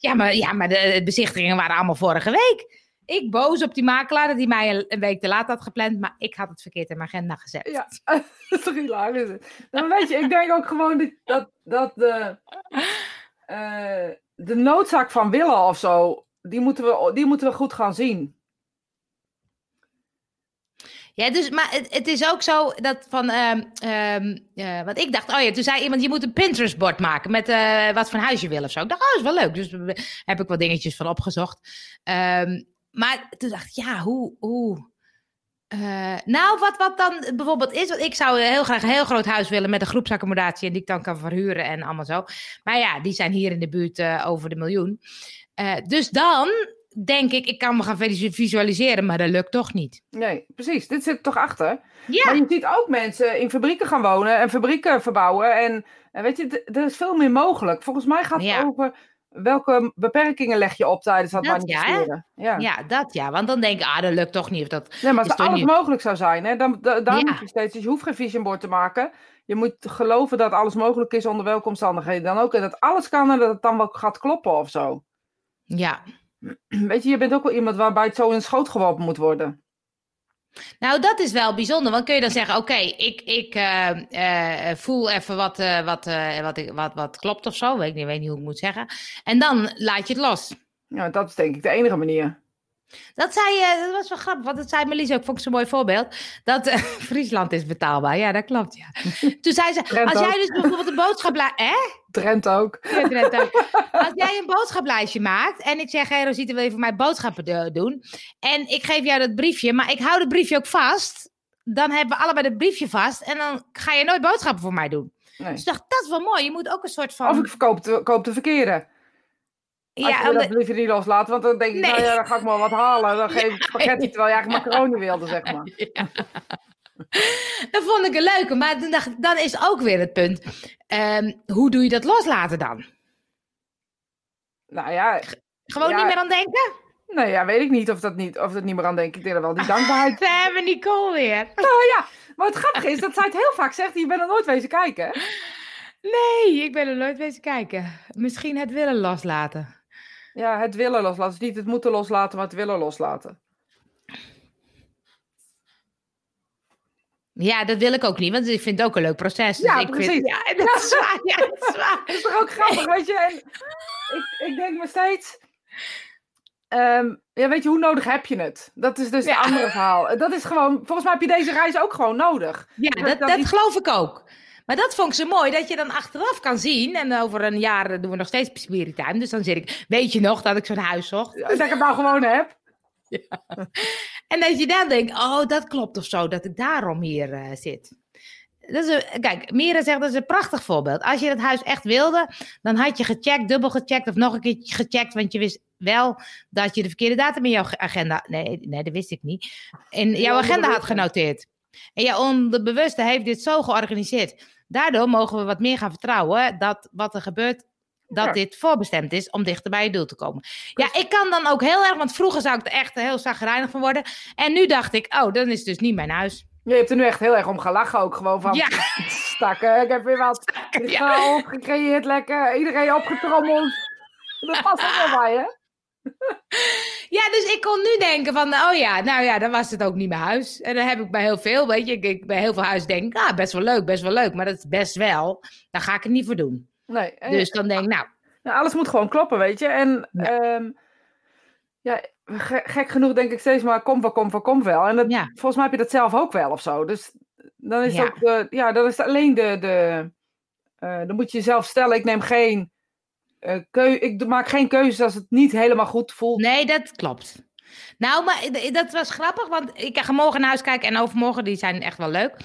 ja, maar, ja, maar de, bezichtigingen waren allemaal vorige week. Ik boos op die makelaar hij mij een, week te laat had gepland, maar ik had het verkeerd in mijn agenda gezet. Ja, dat is toch maar weet je, ik denk ook gewoon dat, dat, dat de, eh, de noodzaak van willen of zo, die moeten we, die moeten we goed gaan zien. Ja, dus, maar het, is ook zo dat van, ehm ehm eh, wat ik dacht, oh ja, toen zei iemand, je moet een Pinterest-bord maken met eh, wat voor huis je wil of zo. Ik dacht, oh, is wel leuk. Dus daar heb ik wat dingetjes van opgezocht. Ehm, maar toen dacht ik, ja, hoe, hoe... eh, nou, wat, wat dan bijvoorbeeld is, want ik zou heel graag een heel groot huis willen met een groepsaccommodatie en die ik dan kan verhuren en allemaal zo. Maar ja, die zijn hier in de buurt over de miljoen. Dus dan denk ik, ik kan me gaan visu- visualiseren, maar dat lukt toch niet. Nee, precies. Dit zit toch achter. Ja. Maar je ziet ook mensen in fabrieken gaan wonen en fabrieken verbouwen. En, en weet je, er is veel meer mogelijk. Volgens mij gaat het Ja. over welke beperkingen leg je op tijdens dat, Dat manifesteren. Ja, Ja, dat ja. Want dan denk ik, ah, dat lukt toch niet. Of dat... Nee, maar als alles niet- mogelijk zou zijn, hè, dan, da- daar Ja. moet je steeds. Dus je hoeft geen vision board te maken. Je moet geloven dat alles mogelijk is onder welke omstandigheden dan ook. En dat alles kan en dat het dan wel gaat kloppen of zo. Ja. Weet je, je bent ook wel iemand waarbij het zo in schoot geworpen moet worden. Nou, dat is wel bijzonder. Want kun je dan zeggen, oké, ik, ik eh, eh, voel even wat, eh, wat, wat, ik- wat, wat klopt of zo. Weet ik niet, weet niet hoe ik moet zeggen. En dan laat je het los. Ja, dat is denk ik de enige manier. Dat zei, eh, dat was wel grappig, want dat zei Melise ook, vond ik zo'n mooi voorbeeld. Dat eh, Friesland is betaalbaar. Ja, dat klopt, ja. Toen zei ze, als jij dus bijvoorbeeld een boodschaplijst... Hè? Trent ook. Ja, ook. Als jij een boodschaplijstje maakt en ik zeg, hé Rosita, wil je voor mij boodschappen do- doen? En ik geef jou dat briefje, maar ik hou dat briefje ook vast. Dan hebben we allebei dat briefje vast en dan ga je nooit boodschappen voor mij doen. Nee. Dus ik dacht, dat is wel mooi. Je moet ook een soort van... Of ik verkoop de, koop de verkeerde. Ja, je dat liever niet loslaat, want dan denk ik, Nee. nou ja, dan ga ik maar wat halen. Dan geef ik spaghetti terwijl je eigenlijk macaroni wilde, zeg maar. dat vond ik een leuke. Maar dacht ik, dan is ook weer het punt. ehm, hoe doe je dat loslaten dan? Nou ja, Gewoon Ja. niet meer aan denken? nee, ja, weet ik niet of dat niet, of dat niet meer aan denk. Ik denk er wel die dankbaarheid. We hebben Nicole weer. nou ja, maar het grappige is dat zij het heel vaak zegt, je bent er nooit wezen kijken. Nee, ik ben er nooit bezig kijken. Misschien het willen loslaten. Ja, het willen loslaten. Dus niet het moeten loslaten, maar het willen loslaten. Ja, dat wil ik ook niet, want ik vind het ook een leuk proces. Dus Ja, ik precies. Vind, ja, dat is waar. Ja, dat is waar. Dat is toch ook grappig, weet je? En ik, ik denk me steeds... ehm, ja, weet je, hoe nodig heb je het? Dat is dus Ja. het andere verhaal. Dat is gewoon... Volgens mij heb je deze reis ook gewoon nodig. Ja, Dat- dat, dat dat is- geloof ik ook. Maar dat vond ik zo mooi, dat je dan achteraf kan zien. En over een jaar doen we nog steeds Spirit Time. Dus dan zit ik, weet je nog dat ik zo'n huis zocht? Dat ik het nou gewoon heb. En dat je dan denkt, oh, dat klopt of zo, dat ik daarom hier eh, zit. Dat is een, kijk, Mira zegt, dat is een prachtig voorbeeld. Als je het huis echt wilde, dan had je gecheckt, dubbel gecheckt of nog een keer gecheckt. Want je wist wel dat je de verkeerde datum in jouw ge- agenda... Nee, nee dat wist ik niet. In jouw agenda had genoteerd. En jouw onderbewuste heeft dit zo georganiseerd. Daardoor mogen we wat meer gaan vertrouwen dat wat er gebeurt, dat Ja. dit voorbestemd is om dichter bij je doel te komen. Ja, ik kan dan ook heel erg, want vroeger zou ik er echt heel zagrijnig van worden. En nu dacht ik, oh, dan is het dus niet mijn huis. Je hebt er nu echt heel erg om gelachen ook. Gewoon van, Ja. stakken, ik heb weer wat Ja. chaos gecreëerd, lekker. Iedereen opgetrommeld. Dat past ook wel bij, hè? Ja, dus ik kon nu denken van, oh ja, nou ja, dan was het ook niet mijn huis. En dan heb ik bij heel veel, weet je, ik, bij heel veel huis denk, ah, best wel leuk, best wel leuk. Maar dat is best wel, daar ga ik het niet voor doen. Nee. en- Dus dan denk ik, nou, Nou, alles moet gewoon kloppen, weet je. En Ja. ja, ja ge- gek genoeg denk ik steeds maar, kom wel, kom wel, kom wel. En dat, Ja. volgens mij heb je dat zelf ook wel of zo. Dus dan is Ja. het ook de, ja, dan is alleen de, de eh, dan moet je jezelf stellen, ik neem geen, eh, keu ik maak geen keuzes als het niet helemaal goed voelt. nee, dat klopt. Nou, maar dat was grappig, want ik ga morgen naar huis kijken en overmorgen, die zijn echt wel leuk.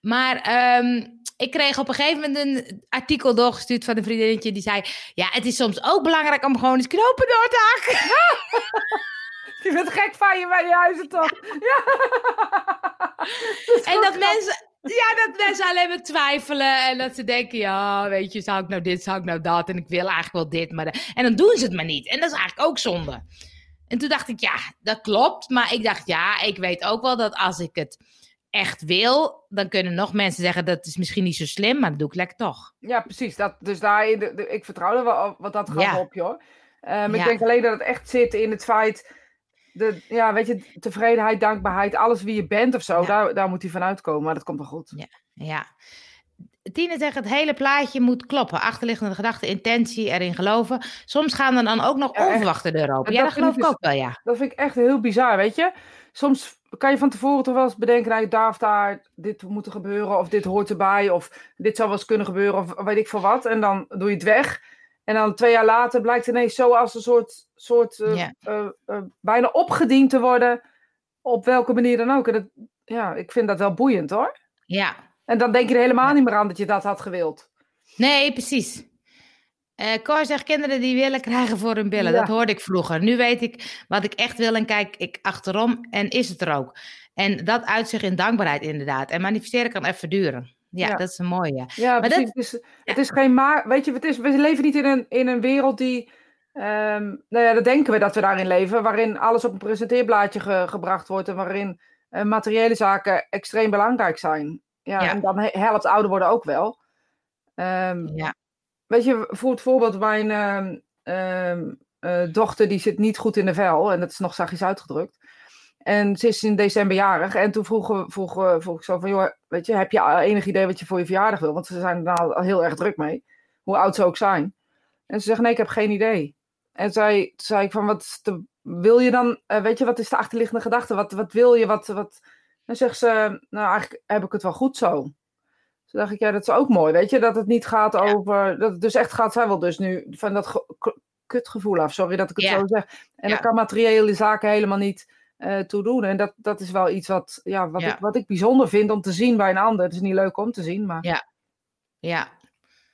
Maar ehm, ik kreeg op een gegeven moment een artikel doorgestuurd van een vriendinnetje die zei... Ja, het is soms ook belangrijk om gewoon eens knopen door te hakken. Je bent gek van je bij je huizen toch? Ja. En dat mensen, ja, dat mensen alleen maar twijfelen en dat ze denken, ja, weet je, zou ik nou dit, zou ik nou dat en ik wil eigenlijk wel dit, maar en dan doen ze het maar niet. En dat is eigenlijk ook zonde. En toen dacht ik, ja, dat klopt, maar ik dacht, ja, ik weet ook wel dat als ik het echt wil, dan kunnen nog mensen zeggen dat is misschien niet zo slim, maar dat doe ik lekker toch. Ja, precies. Dat, dus daar, de, de- ik vertrouw er wel wat dat gaat Ja. op, joh. Ehm, Ik denk alleen dat het echt zit in het feit, de, ja, weet je, tevredenheid, dankbaarheid, alles wie je bent of zo, Ja. daar, daar moet hij vanuit komen, maar dat komt wel goed. Ja. Tine zegt, het hele plaatje moet kloppen. Achterliggende gedachten, intentie, erin geloven. Soms gaan er dan ook nog Ja, onverwachte deuren open. En Ja, dat dat geloof ik ik ook wel, ja. Dat vind ik echt heel bizar, weet je. Soms kan je van tevoren toch wel eens bedenken, nou, daar of daar, dit moet er gebeuren, of dit hoort erbij, of dit zou wel eens kunnen gebeuren, of weet ik veel wat. En dan doe je het weg. En dan twee jaar later blijkt ineens zo als een soort, soort eh, eh, eh, bijna opgediend te worden, op welke manier dan ook. En dat, ja, ik vind dat wel boeiend hoor. Ja. En dan denk je er helemaal niet meer aan dat je dat had gewild. Nee, precies. Eh Cor zegt kinderen die willen krijgen voor hun billen. Ja. Dat hoorde ik vroeger. Nu weet ik wat ik echt wil en kijk ik achterom en is het er ook. En dat uit zich in dankbaarheid inderdaad. En manifesteren kan even duren. Ja, Ja. dat is een mooie. Ja, Maar precies. Het, is, het is geen maar. Weet je, het is, we leven niet in een, in een wereld die. ehm, nou ja, dat denken we dat we daarin leven. Waarin alles op een presenteerblaadje ge- gebracht wordt. En waarin eh, materiële zaken extreem belangrijk zijn. Ja, Ja. en dan he- helpt ouder worden ook wel. Ehm, Ja. Weet je, voor het voorbeeld, mijn ehm, eh, dochter die zit niet goed in de vel. En dat is nog zachtjes uitgedrukt. En ze is in december jarig. En toen vroeg, vroeg, vroeg ik zo van, joh, weet je, heb je enig idee wat je voor je verjaardag wil? Want ze zijn er nou al heel erg druk mee. Hoe oud ze ook zijn. En ze zegt, nee, ik heb geen idee. En zei, toen zei ik van, wat de- wil je dan, eh, weet je, wat is de achterliggende gedachte? Wat, wat wil je, wat, wat... Dan zegt ze, nou, eigenlijk heb ik het wel goed zo. Toen dacht ik, ja, dat is ook mooi, weet je, dat het niet gaat over, dat het dus echt gaat, zij wil dus nu van dat kutgevoel af, sorry dat ik het Ja. zo zeg. En Ja. dan kan materiële zaken helemaal niet eh toe doen. En dat, dat is wel iets wat, ja, wat, Ja. Ik, wat ik bijzonder vind om te zien bij een ander. Het is niet leuk om te zien, maar Ja. Ja.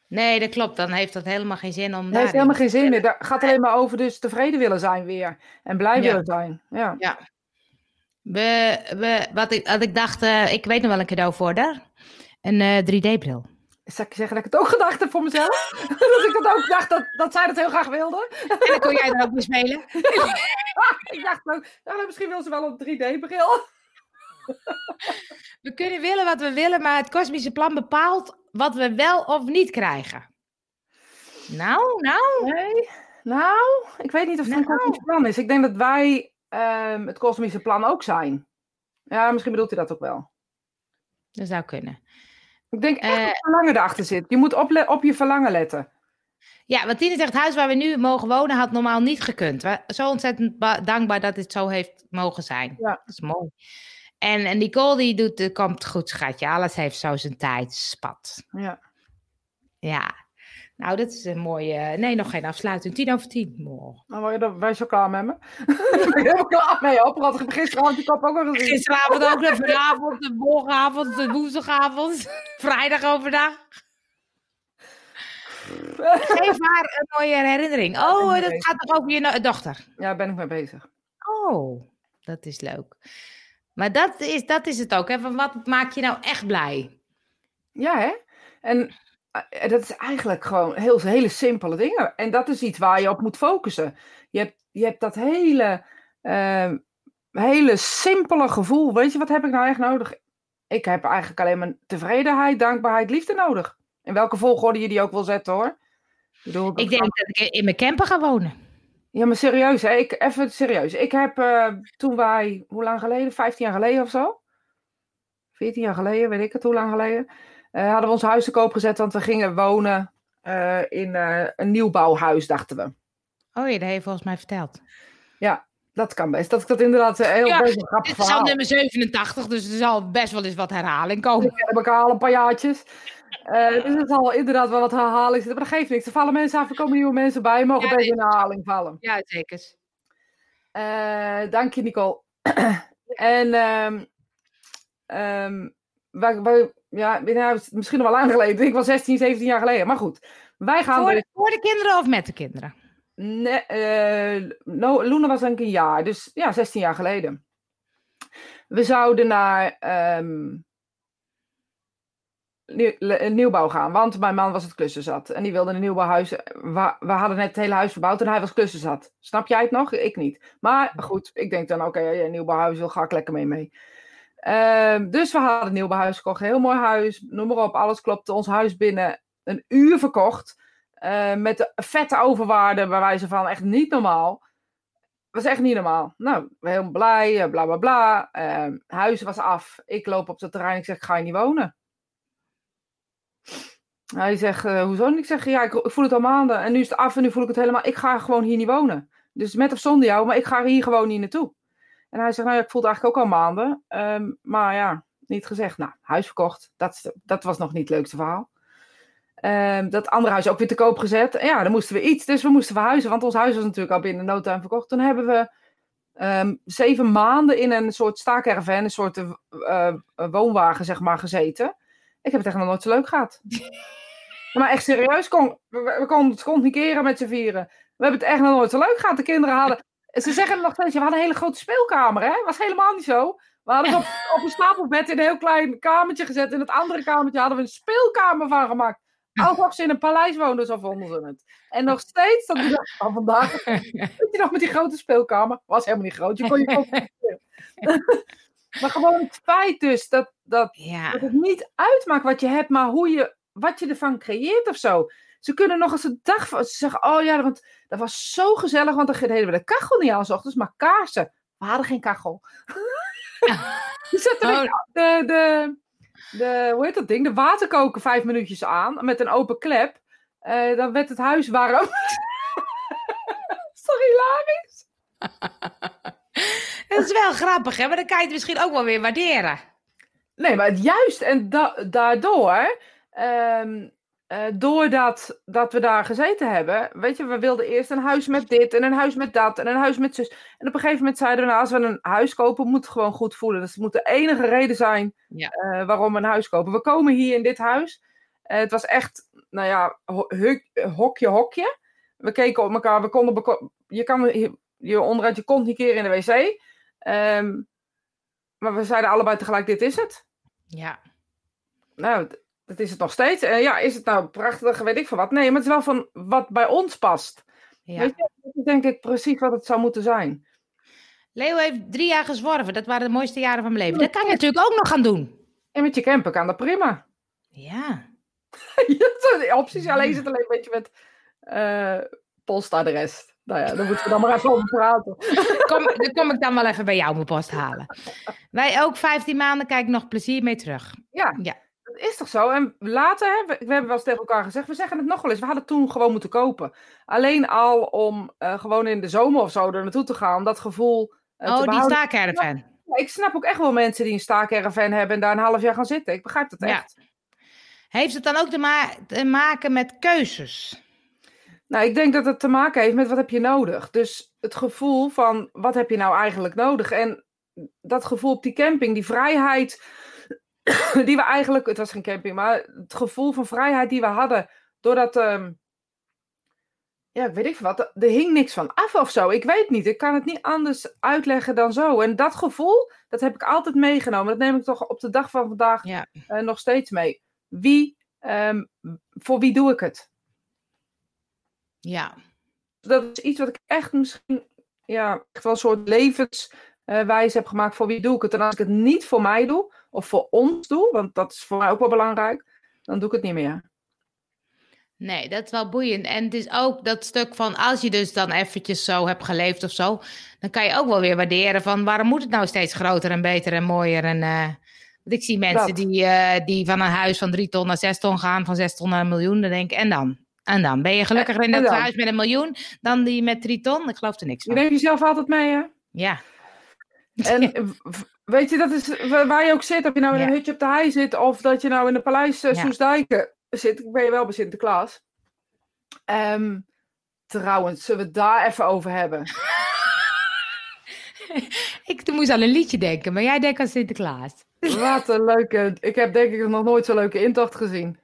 Nee, dat klopt. Dan heeft dat helemaal geen zin om het heeft helemaal geen zin meer. Het gaat alleen maar over dus tevreden willen zijn weer. En blij Ja. willen zijn. Ja. We, we, wat, ik, wat ik dacht, eh, ik weet nog wel een cadeau voor daar. Een eh, 3D-bril. Zal ik zeggen dat ik het ook gedacht heb voor mezelf? dat ik het ook dacht dat, dat zij dat heel graag wilde. En dan kon jij er ook mee spelen. ik dacht ook, nou, misschien wil ze wel een 3D-bril. We kunnen willen wat we willen, maar het kosmische plan bepaalt wat we wel of niet krijgen. Nou, nou. Nee. Nou, ik weet niet of het een Nou. kosmisch plan is. Ik denk dat wij ehm, het kosmische plan ook zijn. Ja, misschien bedoelt hij dat ook wel. Dat zou kunnen. Ik denk echt Eh. dat verlangen erachter zit. Je moet op, op je verlangen letten. Ja, want Tine zegt, het huis waar we nu mogen wonen had normaal niet gekund. We zo ontzettend ba- dankbaar dat het zo heeft mogen zijn. Ja. Dat is mooi. En, en Nicole die doet, komt goed schatje. Alles heeft zo zijn tijd. Spat. Ja. Ja. Nou, dat is een mooie... Nee, nog geen afsluiting. Tien over tien. Mooi. Nou, word je er, ben je zo klaar met me? ik ben helemaal klaar mee. Op, had ik gisteravond die kop ook al gezien. Gisteravond ook, de vanavond, de morgenavond, de woensdagavond, vrijdag overdag. Geef haar een mooie herinnering. Oh, dat gaat toch over je no- dochter? Ja, daar ben ik mee bezig. Oh, dat is leuk. Maar dat is, dat is het ook. Hè? Van wat maakt je nou echt blij? Ja, hè? En dat is eigenlijk gewoon heel, hele simpele dingen. En dat is iets waar je op moet focussen. Je hebt, je hebt dat hele, ehm, hele simpele gevoel. Weet je, wat heb ik nou echt nodig? Ik heb eigenlijk alleen maar tevredenheid, dankbaarheid, liefde nodig. In welke volgorde je die ook wil zetten, hoor. Ik, bedoel, Ik denk dat ik in mijn camper ga wonen. Ja, maar serieus, hè? Ik, even serieus. Ik heb eh, toen wij, hoe lang geleden? 15 jaar geleden of zo? 14 jaar geleden, weet ik het, hoe lang geleden? Eh, hadden we ons huis te koop gezet, want we gingen wonen eh, in eh, een nieuwbouwhuis, dachten we. Oh ja, dat heeft volgens mij verteld. Dat kan best. Dat ik dat inderdaad heel Ja, best een grappig Dit is al nummer 87, dus er zal best wel eens wat herhaling komen. Ik heb elkaar al een paar jaartjes. Dus het zal inderdaad wel wat herhaling zitten. Maar dat geeft niks. Er vallen mensen af, er komen nieuwe mensen bij. Mogen Ja, best nee. in herhaling vallen. Ja, zeker. Eh, dank je, Nicole. en wij, wij, ja, nou, misschien nog wel lang geleden. Ik was 16, 17 jaar geleden. Maar goed, wij gaan... Voor, dus- voor de kinderen of met de kinderen? Nee, eh, no, Luna was denk ik een jaar, dus ja, 16 jaar geleden. We zouden naar ehm, nieuw- nieuwbouw gaan, want mijn man was het klussen zat. En die wilde een nieuwbouwhuis. We, we hadden net het hele huis verbouwd en hij was klussen zat. Snap jij het nog? Ik niet. Maar goed, ik denk dan, oké, een nieuwbouwhuis wil, ga ik lekker mee mee. Ehm, dus we hadden een nieuwbouwhuis gekocht, heel mooi huis, noem maar op, alles klopte. Ons huis binnen een uur verkocht. Eh, met de vette overwaarde, bij wijze van echt niet normaal. Was echt niet normaal. Nou, helemaal blij, eh, bla bla bla. Eh, huis was af. Ik loop op het terrein. Ik zeg, ga je niet wonen? Hij zegt, eh, hoezo? Ik zeg, ja, ik, ik voel het al maanden. En nu is het af en nu voel ik het helemaal. Ik ga gewoon hier niet wonen. Dus met of zonder jou, maar ik ga hier gewoon niet naartoe. En hij zegt, nou ja, ik voel het eigenlijk ook al maanden. Ehm, maar ja, niet gezegd. Nou, huis verkocht. Dat, dat was nog niet het leukste verhaal. Ehm, dat andere huis ook weer te koop gezet. En ja, dan moesten we iets. Dus we moesten verhuizen. Want ons huis was natuurlijk al binnen no time verkocht. Toen hebben we ehm, zeven maanden in een soort staakerven, een soort eh, eh, woonwagen, zeg maar, gezeten. Ik heb het echt nog nooit zo leuk gehad. maar echt serieus, kon, we, we konden het niet keren met z'n vieren. We hebben het echt nog nooit zo leuk gehad. De kinderen hadden. Ze zeggen nog steeds, we hadden een hele grote speelkamer, hè? Was helemaal niet zo. We hadden het op, op een stapelbed in een heel klein kamertje gezet. In het andere kamertje hadden we een speelkamer van gemaakt. Alsof ze in een paleis woonden, zo vonden ze het. En nog steeds, de dag van vandaag, je nog met die grote speelkamer? Was helemaal niet groot, je kon je. Maar gewoon het feit dus dat, dat, Ja. dat het niet uitmaakt wat je hebt, maar hoe je, wat je ervan creëert of zo. Ze kunnen nog eens een dag van, ze zeggen, oh ja, want dat was zo gezellig, want dan deden we de kachel niet aan 's ochtends, maar kaarsen. We hadden geen kachel. Je zette Oh. de, de, de, hoe heet dat ding, de waterkoker vijf minuutjes aan, met een open klep. Eh, dan werd het huis warm. toch hilarisch? Dat is wel grappig, hè? Maar dan kan je het misschien ook wel weer waarderen. Nee, maar het juist en da- daardoor, ehm, eh, doordat dat we daar gezeten hebben, weet je, we wilden eerst een huis met dit en een huis met dat en een huis met zus. En op een gegeven moment zeiden we, nou, als we een huis kopen, moet het gewoon goed voelen. Dat moet de enige reden zijn Ja. eh, waarom we een huis kopen. We komen hier in dit huis. Eh, het was echt, nou ja, hokje, hokje. We keken op elkaar, we konden, je kan je, je onderuit je kont niet keren in de wc. Ehm, maar we zeiden allebei tegelijk, dit is het. Ja. Nou, dat is het nog steeds. En ja, is het nou prachtig, weet ik van wat. Nee, maar het is wel van wat bij ons past. ja. Weet je, dat is denk ik precies wat het zou moeten zijn. Leo heeft drie jaar gezworven. Dat waren de mooiste jaren van mijn leven. Dat kan je natuurlijk ook nog gaan doen. En met je camper kan dat prima. Ja. opties. Alleen zit alleen een beetje met eh postadres. Nou ja, daar moeten we dan maar even over praten. Kom, dan kom ik dan wel even bij jou mijn post halen. Wij ook 15 maanden, kijk nog plezier mee terug. Ja, Ja. Dat is toch zo? En later, hè, we, we hebben wel eens tegen elkaar gezegd, we zeggen het nog wel eens, we hadden toen gewoon moeten kopen. Alleen al om eh, gewoon in de zomer of zo er naartoe te gaan, dat gevoel eh, oh, die staakerven. Ja, Ik snap ook echt wel mensen die een staakerven hebben en daar een half jaar gaan zitten. Ik begrijp dat Ja. echt. Heeft het dan ook te, ma- te maken met keuzes? Nou, ik denk dat het te maken heeft met wat heb je nodig. Dus het gevoel van wat heb je nou eigenlijk nodig? En dat gevoel op die camping, die vrijheid die we eigenlijk, het was geen camping, maar het gevoel van vrijheid die we hadden, doordat, ehm, ja, ik weet niet wat, er hing niks van af of zo. Ik weet niet, ik kan het niet anders uitleggen dan zo. En dat gevoel, dat heb ik altijd meegenomen. Dat neem ik toch op de dag van vandaag Ja. eh, nog steeds mee. Wie, ehm, voor wie doe ik het? Ja. dat is iets wat ik echt misschien ja, echt wel een soort levenswijze heb gemaakt voor wie doe ik het. En als ik het niet voor mij doe, of voor ons doe, want dat is voor mij ook wel belangrijk, dan doe ik het niet meer. Nee, dat is wel boeiend. En het is ook dat stuk van als je dus dan eventjes zo hebt geleefd of zo, dan kan je ook wel weer waarderen van waarom moet het nou steeds groter en beter en mooier. En, eh, want ik zie mensen Dat. die, eh, die van een huis van drie ton naar zes ton gaan, van zes ton naar een miljoen. Dan denk ik, en dan? En dan? Ben je gelukkiger in dat huis met een miljoen dan die met drie ton? Ik geloof er niks Je van. neemt jezelf altijd mee, hè? Ja. En weet je, dat is wa- waar je ook zit. Of je nou in een Ja. hutje op de hei zit, of dat je nou in de paleis uh, Ja. Soesdijken zit. Ik ben je wel bij Sinterklaas. Ehm, trouwens, zullen we het daar even over hebben? ik moest aan een liedje denken, maar jij denkt aan Sinterklaas. Wat een leuke... Ik heb denk ik nog nooit zo'n leuke intocht gezien.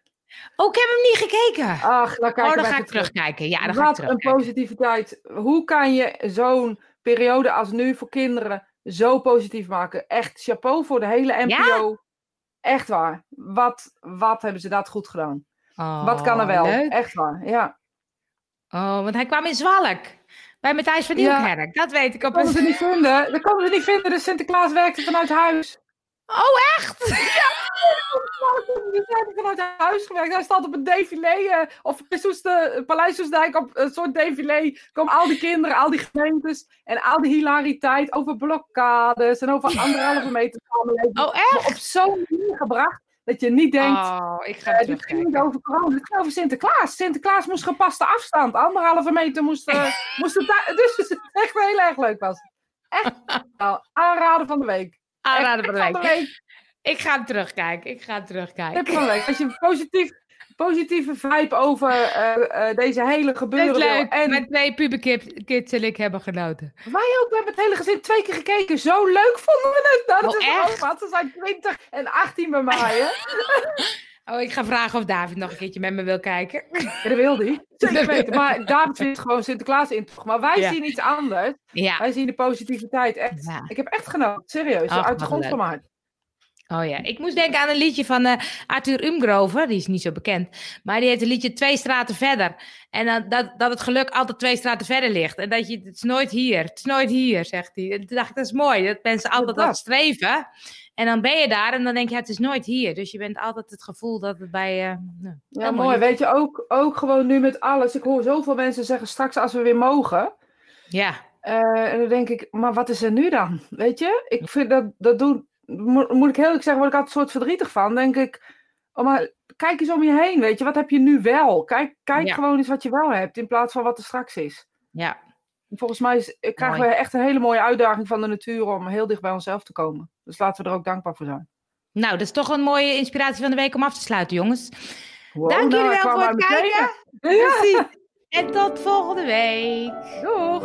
Oh, ik heb hem niet gekeken. Ach, dan, oh, dan ga ik terugkijken. Ja, dan Wat ga ik terugkijken. een positiviteit. Hoe kan je zo'n periode als nu voor kinderen zo positief maken? Echt chapeau voor de hele NPO. Echt waar. Wat, wat hebben ze dat goed gedaan? Oh, wat kan er wel? leuk. Echt waar, ja. Oh, want hij kwam in Zwalk. Bij Matthijs van Ja. Nieuwkerk. Dat weet ik op Dat konden ze niet vinden. Dat konden ze niet vinden. Dus Sinterklaas werkte vanuit huis. Oh, echt? Die zijn vanuit huis gewerkt. Hij staat op een défilé. eh, of Soeste, Paleis Soestdijk op een soort défilé. Komen al die kinderen, al die gemeentes. En al die hilariteit over blokkades. En over anderhalve meter samenleving. Oh, Maar echt? op zo'n manier gebracht. Dat je niet denkt. Oh, ik ga hem dit ging niet over corona. Dit ging over Sinterklaas. Sinterklaas moest gepaste afstand. Anderhalve meter moest, moest het daar- Dus het echt heel erg leuk was. Echt nou, aanraden van de week. Aanraden van de Echt week. Ik ga hem terugkijken. Ik ga hem terugkijken. Tip van de week. Als je positief, positieve vibe over eh, eh, deze hele gebeuren leuk. En Met twee puberkids en ik hebben genoten. wij ook, we hebben het hele gezin twee keer gekeken. Zo leuk vonden we het. Nou, dat Oh, is echt? Ze zijn 20 en 18 bij mij, hè? Oh, ik ga vragen of David nog een keertje met me wil kijken. Ja, dat wil hij. Zeker weten. Maar David vindt gewoon Sinterklaas in. Maar wij Ja. zien iets anders. Ja. Wij zien de positiviteit. Echt. Ik heb echt genoten. Serieus. Ach, uit de grond van. Oh ja, ik moest denken aan een liedje van eh, Arthur Umgrover. Die is niet zo bekend. Maar die heeft een liedje Twee straten verder. En dan, dat, dat het geluk altijd twee straten verder ligt. En dat je, het is nooit hier. Het is nooit hier, zegt hij. Toen dacht ik, dat is mooi. Dat mensen altijd dat. dat streven. En dan ben je daar en dan denk je, het is nooit hier. Dus je bent altijd het gevoel dat het bij... nou, Ja, mooi. Weet je, ook, ook gewoon nu met alles. Ik hoor zoveel mensen zeggen straks als we weer mogen. Ja, Eh, en dan denk ik, maar wat is er nu dan? Weet je? Ik vind dat, dat doen, moet, moet ik heel eerlijk zeggen, word ik altijd een soort verdrietig van. denk ik, oh maar kijk eens om je heen, weet je? Wat heb je nu wel? Kijk, kijk Ja. gewoon eens wat je wel hebt, in plaats van wat er straks is. ja. Volgens mij is, eh, krijgen Mooi. we echt een hele mooie uitdaging van de natuur om heel dicht bij onszelf te komen. Dus laten we er ook dankbaar voor zijn. Nou, dat is toch een mooie inspiratie van de week om af te sluiten, jongens. Wow, Dank nou, jullie wel voor het kijken. Ja, Precies. En tot volgende week. doeg!